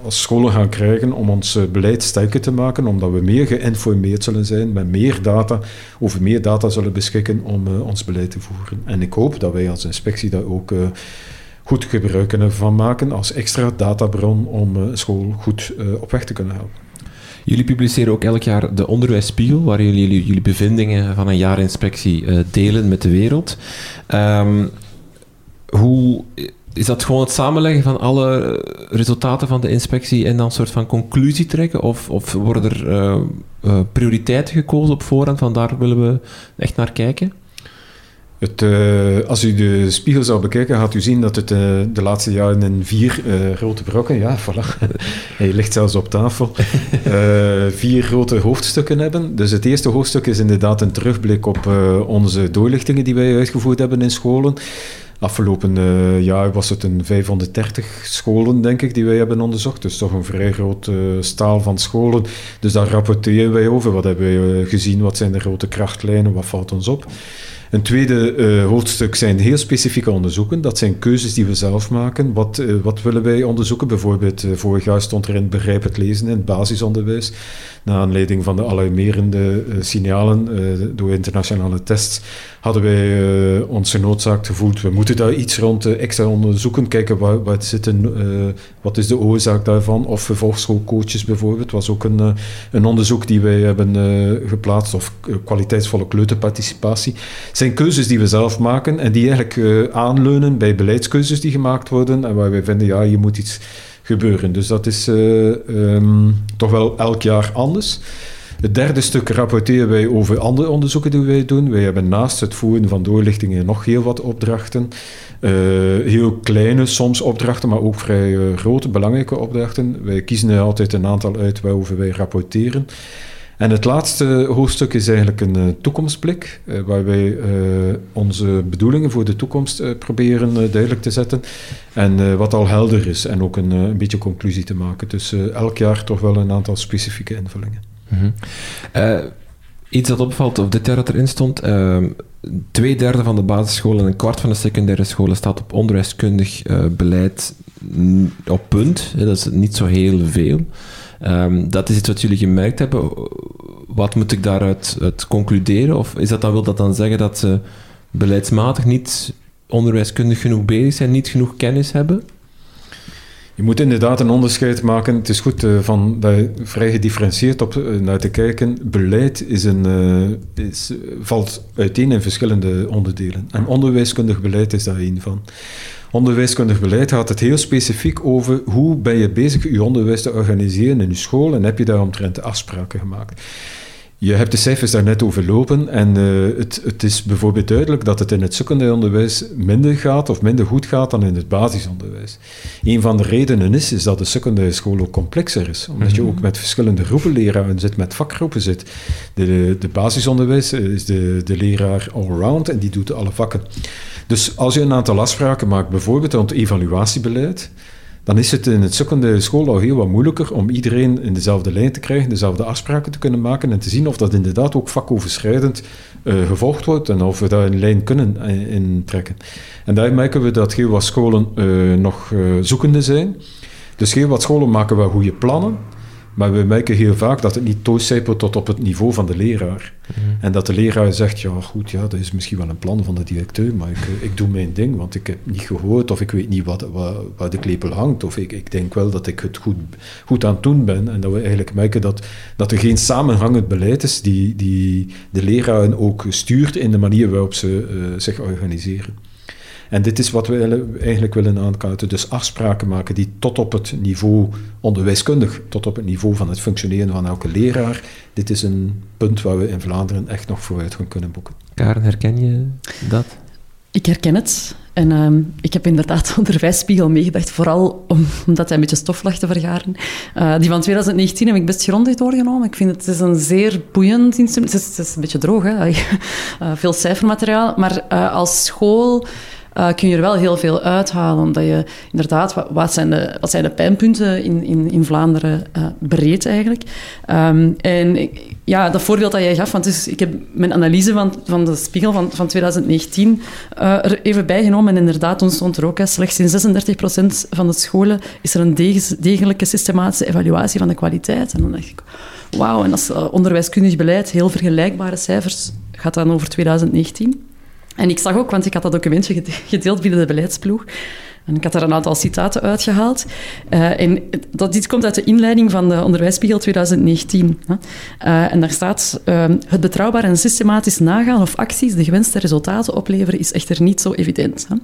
als scholen gaan krijgen om ons uh, beleid sterker te maken, omdat we meer geïnformeerd zullen zijn, met meer data, over meer data zullen beschikken om ons beleid te voeren. En ik hoop dat wij als inspectie daar ook goed gebruik kunnen van maken als extra databron om school goed op weg te kunnen helpen. Jullie publiceren ook elk jaar de Onderwijsspiegel, waar jullie jullie bevindingen van een jaar inspectie delen met de wereld. Um, hoe is dat gewoon het samenleggen van alle resultaten van de inspectie en dan een soort van conclusie trekken? Of, of worden er uh, prioriteiten gekozen op voorhand van daar willen we echt naar kijken? Het, uh, als u de spiegel zou bekijken, gaat u zien dat het de laatste jaren in vier grote brokken, ja, voilà, hij ligt zelfs op tafel, vier grote hoofdstukken hebben. Dus het eerste hoofdstuk is inderdaad een terugblik op onze doorlichtingen die wij uitgevoerd hebben in scholen. Afgelopen jaar was het een 530 scholen, denk ik, die wij hebben onderzocht. Dus toch een vrij groot staal van scholen. Dus daar rapporteren wij over. Wat hebben wij gezien? Wat zijn de grote krachtlijnen? Wat valt ons op? Een tweede hoofdstuk zijn heel specifieke onderzoeken. Dat zijn keuzes die we zelf maken. Wat, wat willen wij onderzoeken? Bijvoorbeeld, vorig jaar stond er in Begrijp het lezen in het basisonderwijs. Naar aanleiding van de alarmerende signalen door internationale tests hadden wij uh, ons genoodzaakt gevoeld, we moeten daar iets rond extra onderzoeken, kijken waar, waar wat is de oorzaak daarvan, of vervolgschoolcoaches bijvoorbeeld, was ook een, een onderzoek die wij hebben geplaatst, of kwaliteitsvolle kleuterparticipatie. Het zijn keuzes die we zelf maken en die eigenlijk aanleunen bij beleidskeuzes die gemaakt worden en waar wij vinden, ja, je moet iets Dus dat is um, toch wel elk jaar anders. Het derde stuk rapporteren wij over andere onderzoeken die wij doen. Wij hebben naast het voeren van doorlichtingen nog heel wat opdrachten. Uh, heel kleine soms opdrachten, maar ook vrij uh, grote, belangrijke opdrachten. Wij kiezen er altijd een aantal uit waarover wij rapporteren. En het laatste hoofdstuk is eigenlijk een uh, toekomstblik, waar wij onze bedoelingen voor de toekomst proberen duidelijk te zetten. En wat al helder is en ook een, beetje conclusie te maken. Dus elk jaar toch wel een aantal specifieke invullingen. Mm iets dat opvalt, of dit jaar dat erin stond, uh, twee derde van de basisscholen en een kwart van de secundaire scholen staat op onderwijskundig beleid op punt. dat is niet zo heel veel. Um, dat is iets wat jullie gemerkt hebben. Wat moet ik daaruit uit concluderen? Of is dat dan, wil dat dan zeggen dat ze beleidsmatig niet onderwijskundig genoeg bezig zijn, niet genoeg kennis hebben? Je moet inderdaad een onderscheid maken. Het is goed uh, van daar vrij gedifferentieerd op uh, naar te kijken. Beleid is een, uh, is, valt uiteen in verschillende onderdelen. En onderwijskundig beleid is daar één van. Onderwijskundig beleid gaat het heel specifiek over hoe ben je bezig je onderwijs te organiseren in je school en heb je daar omtrent afspraken gemaakt. Je hebt de cijfers daar net overlopen en uh, het, het, is bijvoorbeeld duidelijk dat het in het secundair onderwijs minder gaat of minder goed gaat dan in het basisonderwijs. Een van de redenen is, is dat de secundaire school ook complexer is, omdat je mhm. ook met verschillende groepen leraren zit, met vakgroepen zit. De, de basisonderwijs is de, de leraar allround en die doet alle vakken. Dus als je een aantal afspraken maakt, bijvoorbeeld rond evaluatiebeleid, dan is het in het secundaire school al heel wat moeilijker om iedereen in dezelfde lijn te krijgen, dezelfde afspraken te kunnen maken en te zien of dat inderdaad ook vakoverschrijdend uh, gevolgd wordt en of we daar een lijn kunnen uh, in trekken. En daar merken we dat heel wat scholen uh, nog zoekende zijn. Dus heel wat scholen maken wel goede plannen, maar we merken heel vaak dat het niet doorcijpelt tot op het niveau van de leraar. Mhm. En dat de leraar zegt, ja goed, ja, dat is misschien wel een plan van de directeur, maar ik, eh, ik doe mijn ding, want ik heb niet gehoord of ik weet niet wat, wat, waar de klepel hangt. Of ik, ik denk wel dat ik het goed, goed aan het doen ben. En dat we eigenlijk merken dat, dat er geen samenhangend beleid is die, die de leraren ook stuurt in de manier waarop ze uh, zich organiseren. En dit is wat we eigenlijk willen aankaarten. Dus afspraken maken die tot op het niveau onderwijskundig, tot op het niveau van het functioneren van elke leraar. Dit is een punt waar we in Vlaanderen echt nog vooruit gaan kunnen boeken. Karen, herken je dat? Ik herken het. En uh, ik heb inderdaad onderwijsspiegel meegedacht, vooral om, omdat hij een beetje stof lag te vergaren. Uh, die van 2019 heb ik best grondig doorgenomen. Ik vind het, het is een zeer boeiend instrument. Het is, het is een beetje droog, hè? Uh, veel cijfermateriaal. Maar uh, als school uh, kun je er wel heel veel uithalen. Omdat je inderdaad, wat, zijn, de, wat zijn de pijnpunten in, in, in Vlaanderen uh, breed eigenlijk? Um, en ja, dat voorbeeld dat jij gaf, want dus, ik heb mijn analyse van, van de spiegel van, van 2019 uh, er even bijgenomen. En inderdaad, toen stond er ook, slechts in 36% van de scholen is er een degelijke systematische evaluatie van de kwaliteit. En dan dacht ik, wauw, en als onderwijskundig beleid heel vergelijkbare cijfers gaat dan over 2019. En ik zag ook, want ik had dat documentje gedeeld binnen de beleidsploeg. En ik had daar een aantal citaten uitgehaald. Uh, en dat, dit komt uit de inleiding van de Onderwijsspiegel 2019. Hè. Uh, en daar staat... Uh, het betrouwbaar en systematisch nagaan of acties de gewenste resultaten opleveren is echter niet zo evident. Hè.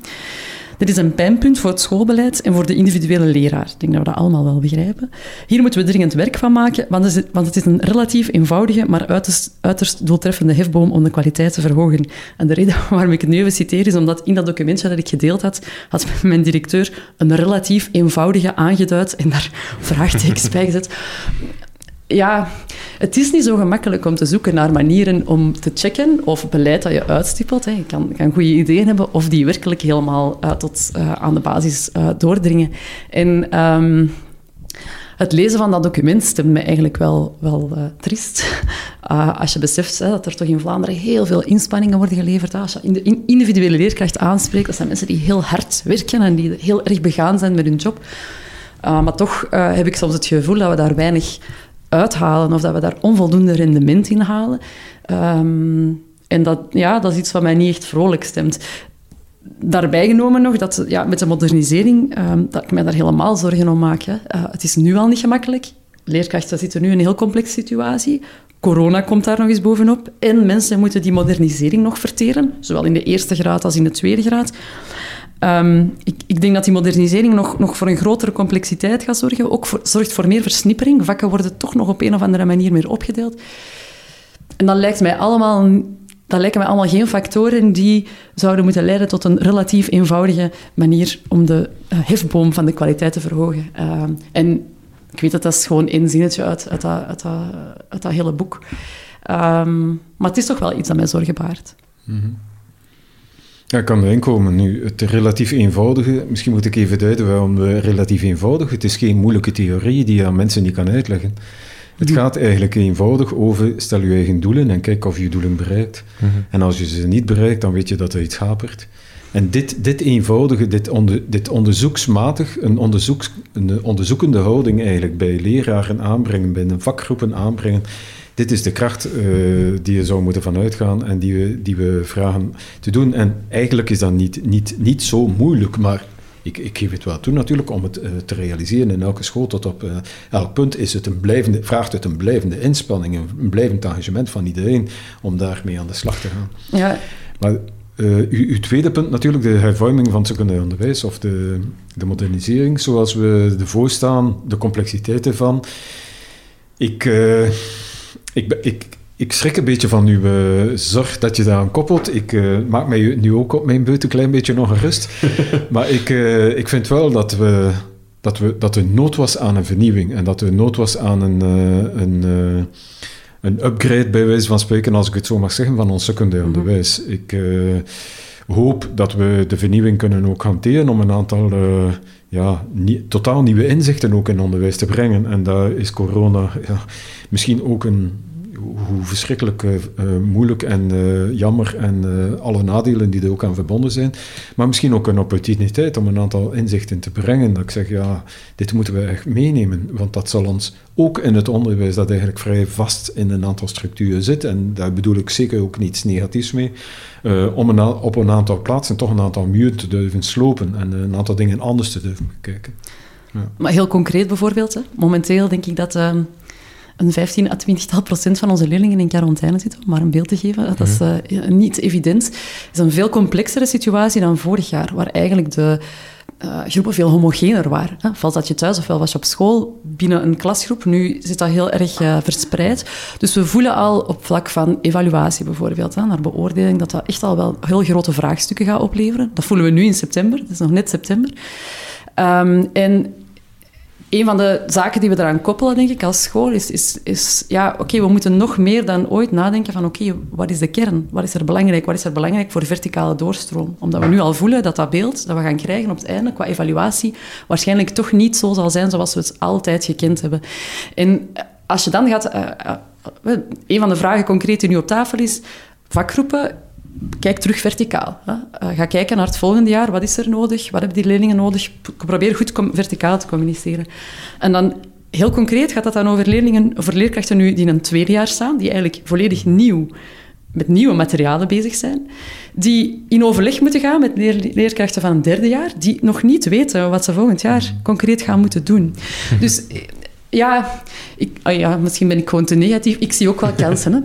Dit is een pijnpunt voor het schoolbeleid en voor de individuele leraar. Ik denk dat we dat allemaal wel begrijpen. Hier moeten we dringend werk van maken, want het is, een relatief eenvoudige, maar uiterst, uiterst doeltreffende hefboom om de kwaliteit te verhogen. En de reden waarom ik het nu even citeer is omdat in dat documentje dat ik gedeeld had, had mijn directeur een relatief eenvoudige aangeduid en daar vraagtekens bij gezet ja, het is niet zo gemakkelijk om te zoeken naar manieren om te checken of beleid dat je uitstippelt. Hè. Je kan, kan goede ideeën hebben of die werkelijk helemaal uh, tot uh, aan de basis uh, doordringen. En um, het lezen van dat document stemt me eigenlijk wel, wel triest. als je beseft hè, dat er toch in Vlaanderen heel veel inspanningen worden geleverd. Als je in de individuele leerkracht aanspreekt, dat zijn mensen die heel hard werken en die heel erg begaan zijn met hun job. maar toch heb ik soms het gevoel dat we daar weinig uithalen of dat we daar onvoldoende rendement in halen. Um, en dat, ja, dat is iets wat mij niet echt vrolijk stemt. Daarbij genomen nog dat ja, met de modernisering, um, dat ik mij daar helemaal zorgen om maak. Hè. Uh, het is nu al niet gemakkelijk. Leerkrachten zitten nu in een heel complexe situatie. Corona komt daar nog eens bovenop. En mensen moeten die modernisering nog verteren, zowel in de eerste graad als in de tweede graad. Um, ik, ik, denk dat die modernisering nog, nog voor een grotere complexiteit gaat zorgen. Ook voor, zorgt voor meer versnippering. Vakken worden toch nog op een of andere manier meer opgedeeld. En dat lijkt mij allemaal dat lijken mij allemaal geen factoren die zouden moeten leiden tot een relatief eenvoudige manier om de uh, hefboom van de kwaliteit te verhogen. Uh, en ik weet dat dat is gewoon één zinnetje uit, uit, dat, dat, hele boek. Um, maar het is toch wel iets dat mij zorgen baart. -hmm. Ja, ik kan erin komen. Nu, het relatief eenvoudige, misschien moet ik even duiden waarom relatief eenvoudig. Het is geen moeilijke theorie die je aan mensen niet kan uitleggen. Het gaat eigenlijk eenvoudig over, stel je eigen doelen en kijk of je doelen bereikt. Mm -hmm. En als je ze niet bereikt, dan weet je dat er iets hapert. En dit, dit eenvoudige, dit, onder, dit onderzoeksmatig, een, onderzoeks, een onderzoekende houding eigenlijk bij leraren aanbrengen, bij vakgroepen aanbrengen, dit is de kracht uh, die je zou moeten vanuitgaan en die we, die we vragen te doen. En eigenlijk is dat niet, niet, niet zo moeilijk, maar ik, ik geef het wel toe natuurlijk om het uh, te realiseren in elke school tot op uh, elk punt is het een blijvende, vraagt het een blijvende inspanning, een blijvend engagement van iedereen om daarmee aan de slag te gaan. Ja. Maar uh, uw, uw, tweede punt natuurlijk, de hervorming van het secundair onderwijs of de, de modernisering, zoals we ervoor staan, de complexiteit ervan. Ik ik, ik, ik schrik een beetje van uw uh, zorg dat je daaraan koppelt. Ik uh, maak mij nu ook op mijn beurt een klein beetje nog gerust. maar ik, uh, ik vind wel dat, we, dat, we, dat er nood was aan een vernieuwing. En dat er nood was aan een, een, een upgrade, bij wijze van spreken, als ik het zo mag zeggen, van ons secundair mhm. onderwijs. Ik hoop dat we de vernieuwing kunnen ook hanteren om een aantal ja, totaal nieuwe inzichten ook in onderwijs te brengen. En daar is corona ja, misschien ook een hoe verschrikkelijk uh, moeilijk en uh, jammer en alle nadelen die er ook aan verbonden zijn. Maar misschien ook een opportuniteit om een aantal inzichten te brengen. Dat ik zeg, ja, dit moeten we echt meenemen. Want dat zal ons ook in het onderwijs, dat eigenlijk vrij vast in een aantal structuren zit. En daar bedoel ik zeker ook niets negatiefs mee. om een op een aantal plaatsen toch een aantal muren te durven slopen en een aantal dingen anders te durven kijken. Ja. Maar heel concreet bijvoorbeeld, hè? momenteel denk ik dat ehm, een 15 à 20 procent van onze leerlingen in quarantaine zitten, om maar een beeld te geven. Dat is uh, niet evident. Het is een veel complexere situatie dan vorig jaar, waar eigenlijk de uh, groepen veel homogener waren. Hè. Valt dat je thuis ofwel was je op school binnen een klasgroep. Nu zit dat heel erg uh, verspreid. Dus we voelen al op vlak van evaluatie bijvoorbeeld, hè, naar beoordeling, dat dat echt al wel heel grote vraagstukken gaat opleveren. Dat voelen we nu in september. Het is nog net september. Um, en een van de zaken die we eraan koppelen, denk ik, als school, is, is, is ja, oké, we moeten nog meer dan ooit nadenken van, oké, wat is de kern? Wat is er belangrijk? Wat is er belangrijk voor verticale doorstroom? Omdat we nu al voelen dat dat beeld dat we gaan krijgen op het einde, qua evaluatie, waarschijnlijk toch niet zo zal zijn zoals we het altijd gekend hebben. En als je dan gaat... Uh, uh, een van de vragen concreet die nu op tafel is, vakgroepen kijk terug verticaal. Hè. Uh, ga kijken naar het volgende jaar. Wat is er nodig? Wat hebben die leerlingen nodig? Probeer goed verticaal te communiceren. En dan heel concreet gaat dat dan over leerlingen, over leerkrachten nu die in een tweede jaar staan, die eigenlijk volledig nieuw met nieuwe materialen bezig zijn, die in overleg moeten gaan met leerkrachten van een derde jaar, die nog niet weten wat ze volgend jaar concreet gaan moeten doen. Dus ja, ik, oh ja, misschien ben ik gewoon te negatief. Ik zie ook wel kansen. Hè.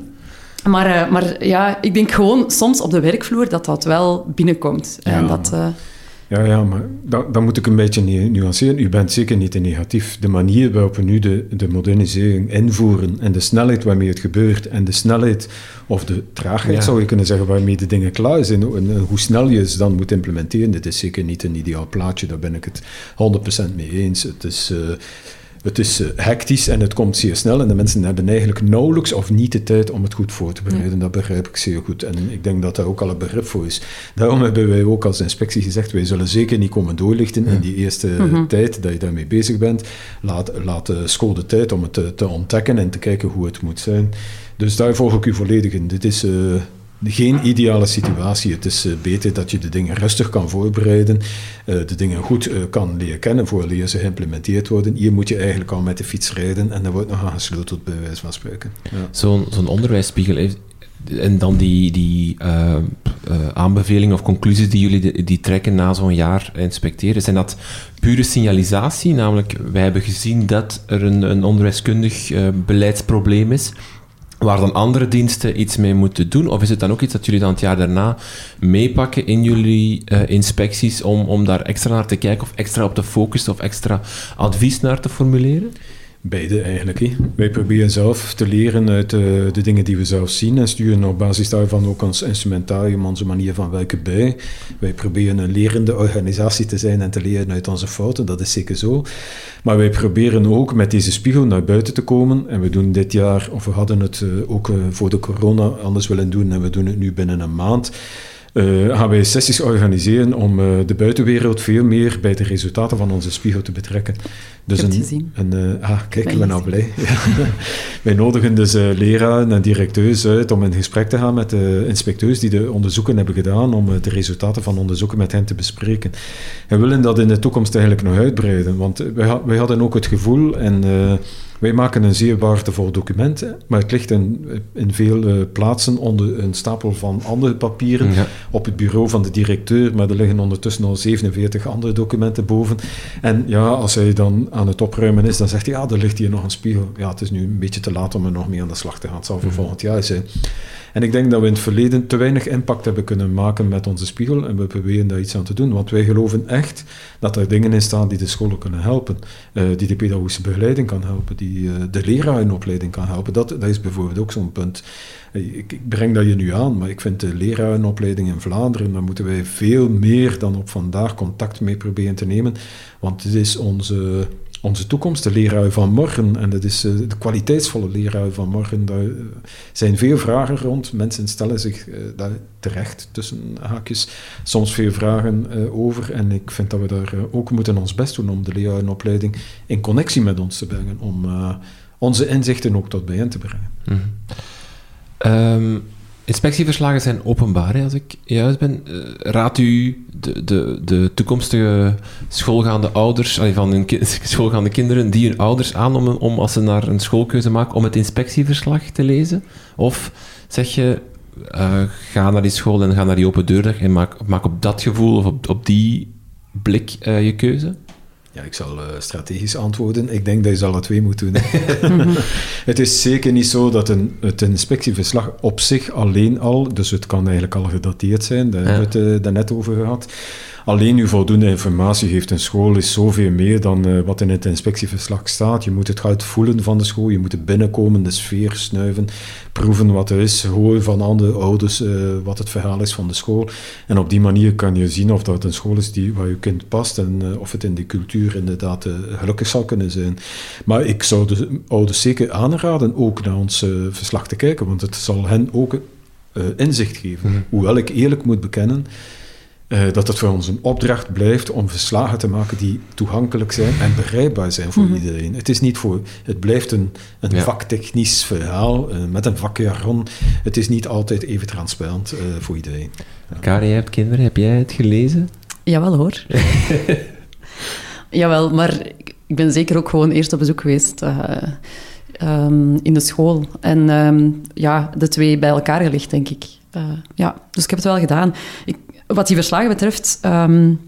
Maar, uh, maar ja, ik denk gewoon soms op de werkvloer dat dat wel binnenkomt. Ja. En dat, uh, Ja, ja, maar dan, dan moet ik een beetje nuanceren. U bent zeker niet te negatief. De manier waarop we nu de, de modernisering invoeren en de snelheid waarmee het gebeurt en de snelheid of de traagheid zou je kunnen zeggen waarmee de dingen klaar zijn en, hoe snel je ze dan moet implementeren, dit is zeker niet een ideaal plaatje, daar ben ik het 100% mee eens. Het is... Uh, het is uh, hectisch en het komt zeer snel en de mensen hebben eigenlijk nauwelijks of niet de tijd om het goed voor te bereiden. Dat begrijp ik zeer goed en ik denk dat daar ook al een begrip voor is. Daarom hebben wij ook als inspectie gezegd, wij zullen zeker niet komen doorlichten in die eerste mhm. tijd dat je daarmee bezig bent. Laat, laat de school de tijd om het te, te, ontdekken en te kijken hoe het moet zijn. Dus daar volg ik u volledig in. Dit is... Uh, geen ideale situatie. Het is uh, beter dat je de dingen rustig kan voorbereiden, uh, de dingen goed uh, kan leren kennen voordat ze geïmplementeerd worden. Hier moet je eigenlijk al met de fiets rijden en dan wordt nog aan gesleuteld, bij wijze van spreken. Zo'n zo'n onderwijsspiegel heeft, en dan die, die aanbevelingen of conclusies die jullie die trekken na zo'n jaar inspecteren, zijn dat pure signalisatie? Namelijk, wij hebben gezien dat er een, een onderwijskundig beleidsprobleem is waar dan andere diensten iets mee moeten doen? Of is het dan ook iets dat jullie dan het jaar daarna meepakken in jullie uh, inspecties om, om daar extra naar te kijken of extra op te focussen of extra advies naar te formuleren? Beide eigenlijk. Hè. Wij proberen zelf te leren uit de, de, dingen die we zelf zien en sturen op basis daarvan ook ons instrumentarium, onze manier van werken bij. Wij proberen een lerende organisatie te zijn en te leren uit onze fouten, dat is zeker zo. Maar wij proberen ook met deze spiegel naar buiten te komen en we doen dit jaar, of we hadden het eh, ook eh, voor de corona anders willen doen en we doen het nu binnen een maand uh, gaan wij sessies organiseren om uh, de buitenwereld veel meer bij de resultaten van onze spiegel te betrekken. Dus Ik heb een, een uh, ah, kijk, ik ben nou blij. wij nodigen dus leraren en directeurs uit om in gesprek te gaan met de inspecteurs die de onderzoeken hebben gedaan, om de resultaten van onderzoeken met hen te bespreken. En we willen dat in de toekomst eigenlijk nog uitbreiden, want wij, wij hadden ook het gevoel en wij maken een zeer waardevol document, maar het ligt in, in veel uh, plaatsen onder een stapel van andere papieren op het bureau van de directeur, maar er liggen ondertussen al 47 andere documenten boven. En ja, als hij dan aan het opruimen is, dan zegt hij, ja, er ligt hier nog een spiegel. Ja, het is nu een beetje te laat om er nog mee aan de slag te gaan. Het zal voor mhm. volgend jaar zijn. En ik denk dat we in het verleden te weinig impact hebben kunnen maken met onze spiegel en we proberen daar iets aan te doen, want wij geloven echt dat er dingen in staan die de scholen kunnen helpen, uh, die de pedagogische begeleiding kan helpen, die uh, de lerarenopleiding kan helpen. Dat, dat is bijvoorbeeld ook zo'n punt. Eh, ik, ik, breng dat je nu aan, maar ik vind de lerarenopleiding in Vlaanderen, daar moeten wij veel meer dan op vandaag contact mee proberen te nemen, want het is onze onze toekomst, de leraar van morgen. En dat is uh, de kwaliteitsvolle leraar van morgen. Daar uh, zijn veel vragen rond. Mensen stellen zich uh, daar terecht, tussen haakjes, soms veel vragen over. En ik vind dat we daar ook moeten ons best doen om de lerarenopleiding in connectie met ons te brengen. Om onze inzichten ook tot bij hen te brengen. Mm Inspectieverslagen zijn openbaar, als ik juist ben. Uh, raadt u de, de, de toekomstige schoolgaande ouders, van hun schoolgaande kinderen, die hun ouders aan om, om, als ze naar een schoolkeuze maken, om het inspectieverslag te lezen? Of zeg je, uh, ga naar die school en ga naar die open deurdag en maak, maak op dat gevoel of op, op die blik uh, je keuze? Ja, ik zal uh, strategisch antwoorden. Ik denk dat je ze alle twee moet doen. het is zeker niet zo dat een, het inspectieverslag op zich alleen al, dus het kan eigenlijk al gedateerd zijn, daar hebben we het uh, daarnet over gehad. Alleen u voldoende informatie geeft een school is zoveel meer dan uh, wat in het inspectieverslag staat. Je moet het goed voelen van de school, je moet er binnenkomen, de sfeer snuiven, proeven wat er is, horen van andere ouders uh, wat het verhaal is van de school. En op die manier kan je zien of dat een school is die, waar je kind past en uh, of het in die cultuur inderdaad gelukkig zal kunnen zijn. Maar ik zou de ouders zeker aanraden ook naar ons verslag te kijken, want het zal hen ook inzicht geven. Mm Hoewel ik eerlijk moet bekennen dat het voor ons een opdracht blijft om verslagen te maken die toegankelijk zijn en begrijpbaar zijn voor mhm. iedereen. Het is niet voor, het blijft een, een vaktechnisch verhaal uh, met een vakjargon. Het is niet altijd even transparant uh, voor iedereen. Ja. Kari, je hebt kinderen, heb jij het gelezen? Jawel hoor. Jawel, maar ik ben zeker ook gewoon eerst op bezoek geweest. Um, in de school. En um, ja, de twee bij elkaar gelegd, denk ik. Uh, ja, dus ik heb het wel gedaan. Ik, wat die verslagen betreft, um,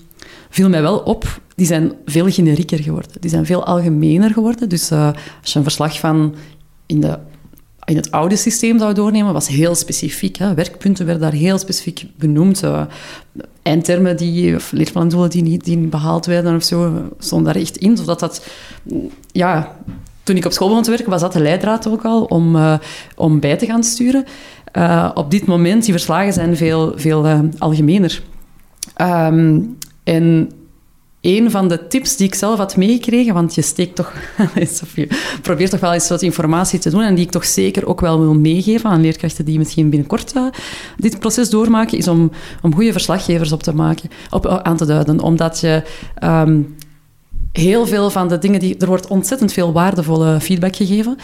viel mij wel op, die zijn veel generieker geworden. Die zijn veel algemener geworden. Dus uh, als je een verslag van in de in het oude systeem zou doornemen, was heel specifiek. Hè. Werkpunten werden daar heel specifiek benoemd. Uh, eindtermen die, of leerplandoelen die niet, die behaald werden of zo, stonden daar echt in. Zodat dat, ja, toen ik op school begon te werken, was dat de leidraad ook al om, uh, om bij te gaan sturen. Uh, op dit moment, die verslagen zijn veel, veel uh, algemener. Um, en een van de tips die ik zelf had meegekregen, want je steekt toch, of je probeert toch wel eens wat informatie te doen en die ik toch zeker ook wel wil meegeven aan leerkrachten die misschien binnenkort uh, dit proces doormaken, is om, om goede verslaggevers op te maken, op, aan te duiden. Omdat je um, heel veel van de dingen die... Er wordt ontzettend veel waardevolle feedback gegeven.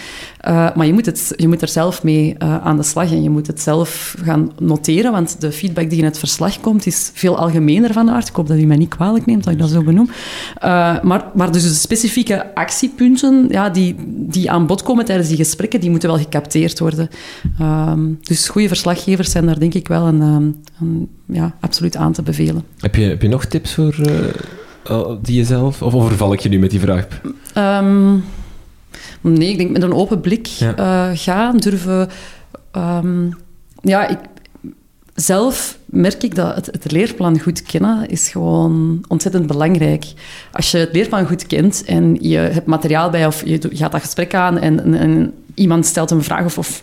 Uh, maar je moet, het, je moet er zelf mee uh, aan de slag en je moet het zelf gaan noteren, want de feedback die in het verslag komt is veel algemener van aard. Ik hoop dat u mij niet kwalijk neemt dat ik dat zo benoem. Uh, maar, maar dus de specifieke actiepunten ja, die, die aan bod komen tijdens die gesprekken, die moeten wel gecapteerd worden. dus goede verslaggevers zijn daar denk ik wel een, een, ja, absoluut aan te bevelen. Heb je, heb je nog tips voor die jezelf? Of overval ik je nu met die vraag? Um, nee, ik denk met een open blik ja. uh, gaan, durven... Um, ja, ik, zelf merk ik dat het, het, leerplan goed kennen is gewoon ontzettend belangrijk. Als je het leerplan goed kent en je hebt materiaal bij of je, gaat dat gesprek aan en, en, en, iemand stelt een vraag of, of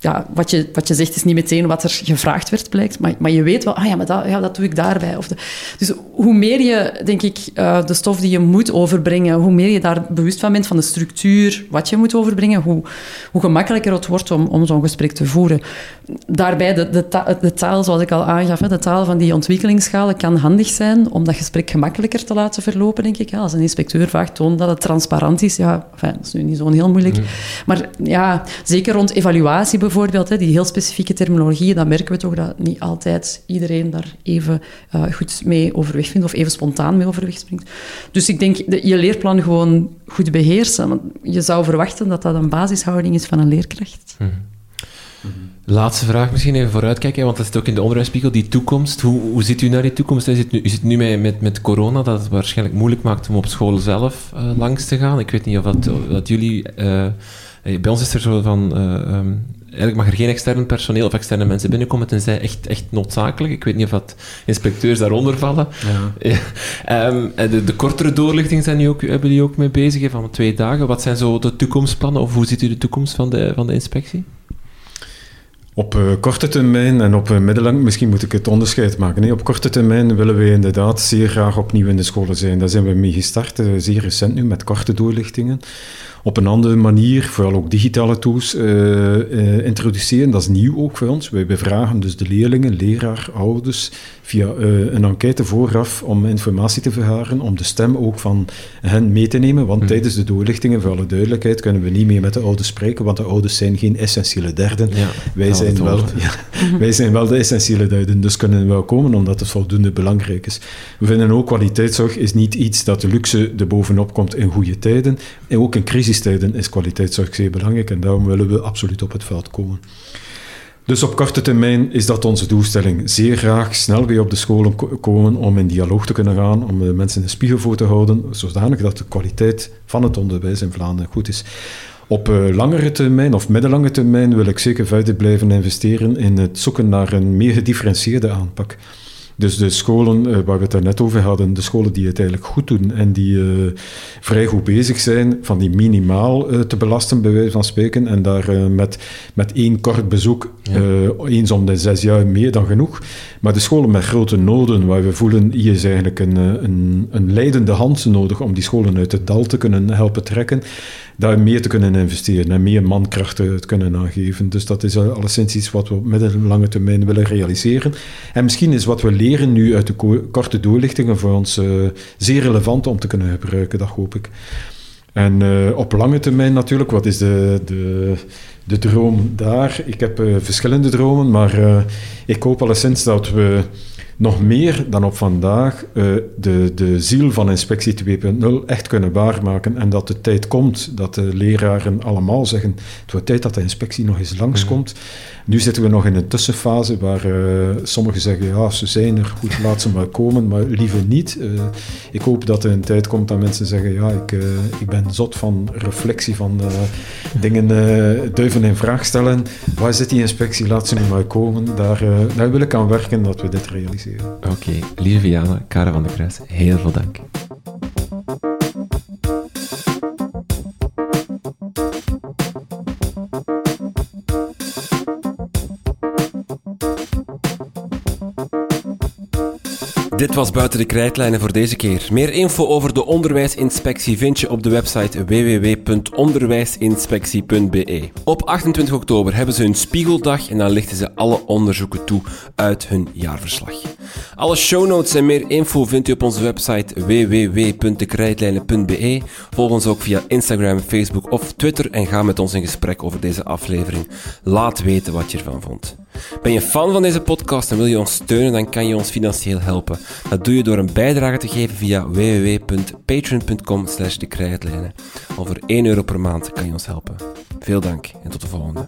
ja, wat, je, wat je zegt is niet meteen wat er gevraagd werd, blijkt. Maar, maar je weet wel, ah ja, maar dat, ja, dat doe ik daarbij. Of de, dus hoe meer je, denk ik, uh, de stof die je moet overbrengen, hoe meer je daar bewust van bent, van de structuur, wat je moet overbrengen, hoe, hoe gemakkelijker het wordt om, om zo'n gesprek te voeren. Daarbij, de, de, ta de taal, zoals ik al aangaf, de taal van die ontwikkelingsschalen kan handig zijn om dat gesprek gemakkelijker te laten verlopen, denk ik. Ja, als een inspecteur vaak toont dat het transparant is, ja, enfin, dat is nu niet zo heel moeilijk. Maar ja, zeker rond evaluatie bijvoorbeeld, hè, die heel specifieke terminologie, dan merken we toch dat niet altijd iedereen daar even uh, goed mee overweg vindt of even spontaan mee overweg springt. Dus ik denk, dat je leerplan gewoon goed beheersen. Want je zou verwachten dat dat een basishouding is van een leerkracht. -hmm. Laatste vraag misschien even vooruitkijken, want dat zit ook in de onderwijsspiegel, die toekomst. Hoe, hoe ziet u naar die toekomst? U zit nu, u zit nu met, met, met corona, dat het waarschijnlijk moeilijk maakt om op school zelf uh, langs te gaan. Ik weet niet of dat, dat jullie... Uh, bij ons is er zo van... Um, eigenlijk mag er geen extern personeel of externe mensen binnenkomen, tenzij echt, echt noodzakelijk. Ik weet niet of dat inspecteurs daaronder vallen. Ja. um, de, de, kortere doorlichtingen zijn ook, hebben jullie ook mee bezig, van twee dagen. Wat zijn zo de toekomstplannen, of hoe ziet u de toekomst van de, van de inspectie? Op uh, korte termijn en op uh, middellang, misschien moet ik het onderscheid maken. Nee, op korte termijn willen we inderdaad zeer graag opnieuw in de scholen zijn. Daar zijn we mee gestart, uh, zeer recent nu, met korte doorlichtingen op een andere manier, vooral ook digitale tools, uh, uh, introduceren. Dat is nieuw ook voor ons. Wij bevragen dus de leerlingen, leraar, ouders via uh, een enquête vooraf om informatie te vergaren, om de stem ook van hen mee te nemen. Want mm. tijdens de doorlichtingen, voor alle duidelijkheid, kunnen we niet meer met de ouders spreken, want de ouders zijn geen essentiële derden. Ja, wij, zijn wel, ja, wij zijn wel de essentiële derden, dus kunnen we wel komen omdat het voldoende belangrijk is. We vinden ook kwaliteitszorg is niet iets dat de luxe er bovenop komt in goede tijden. En ook in is kwaliteitszorg zeer belangrijk en daarom willen we absoluut op het veld komen. Dus op korte termijn is dat onze doelstelling. Zeer graag snel weer op de scholen komen om in dialoog te kunnen gaan, om de mensen in de spiegel voor te houden, zodanig dat de kwaliteit van het onderwijs in Vlaanderen goed is. Op uh, langere termijn of middellange termijn wil ik zeker verder blijven investeren in het zoeken naar een meer gedifferentieerde aanpak. Dus de scholen uh, waar we het net over hadden, de scholen die het eigenlijk goed doen en die uh, vrij goed bezig zijn, van die minimaal uh, te belasten, bij wijze van spreken, en daar met, met één kort bezoek, ja. eens om de zes jaar, meer dan genoeg. Maar de scholen met grote noden, waar we voelen, hier is eigenlijk een, een, een leidende hand nodig om die scholen uit het dal te kunnen helpen trekken, daar meer te kunnen investeren en meer mankrachten te kunnen aangeven. Dus dat is alleszins iets wat we op middellange termijn willen realiseren. En misschien is wat we leren nu uit de korte doorlichtingen voor ons uh, zeer relevant om te kunnen gebruiken, dat hoop ik. En uh, op lange termijn natuurlijk, wat is de, de, de droom daar? Ik heb uh, verschillende dromen, maar ik hoop alleszins dat we nog meer dan op vandaag uh, de, de ziel van inspectie 2.0 echt kunnen waarmaken en dat de tijd komt dat de leraren allemaal zeggen het wordt tijd dat de inspectie nog eens langskomt. Nu zitten we nog in een tussenfase waar uh, sommigen zeggen ja, ze zijn er, goed, laat ze maar komen, maar liever niet. Uh, ik hoop dat er een tijd komt dat mensen zeggen ja, ik, ik ben zot van reflectie, van dingen duiven in vraag stellen. Waar zit die inspectie? Laat ze nu maar komen. Daar, daar wil ik aan werken dat we dit realiseren. Oké, lieve Viana, Karen van der Kruis, heel veel dank. Dit was Buiten de Krijtlijnen voor deze keer. Meer info over de onderwijsinspectie vind je op de website www.onderwijsinspectie.be. Op 28 oktober hebben ze hun spiegeldag en dan lichten ze alle onderzoeken toe uit hun jaarverslag. Alle show notes en meer info vindt u op onze website www.dekrijtlijnen.be. Volg ons ook via Instagram, Facebook of Twitter en ga met ons in gesprek over deze aflevering. Laat weten wat je ervan vond. Ben je fan van deze podcast en wil je ons steunen, dan kan je ons financieel helpen. Dat doe je door een bijdrage te geven via www.patreon.com Over. Al 1 euro per maand kan je ons helpen. Veel dank en tot de volgende.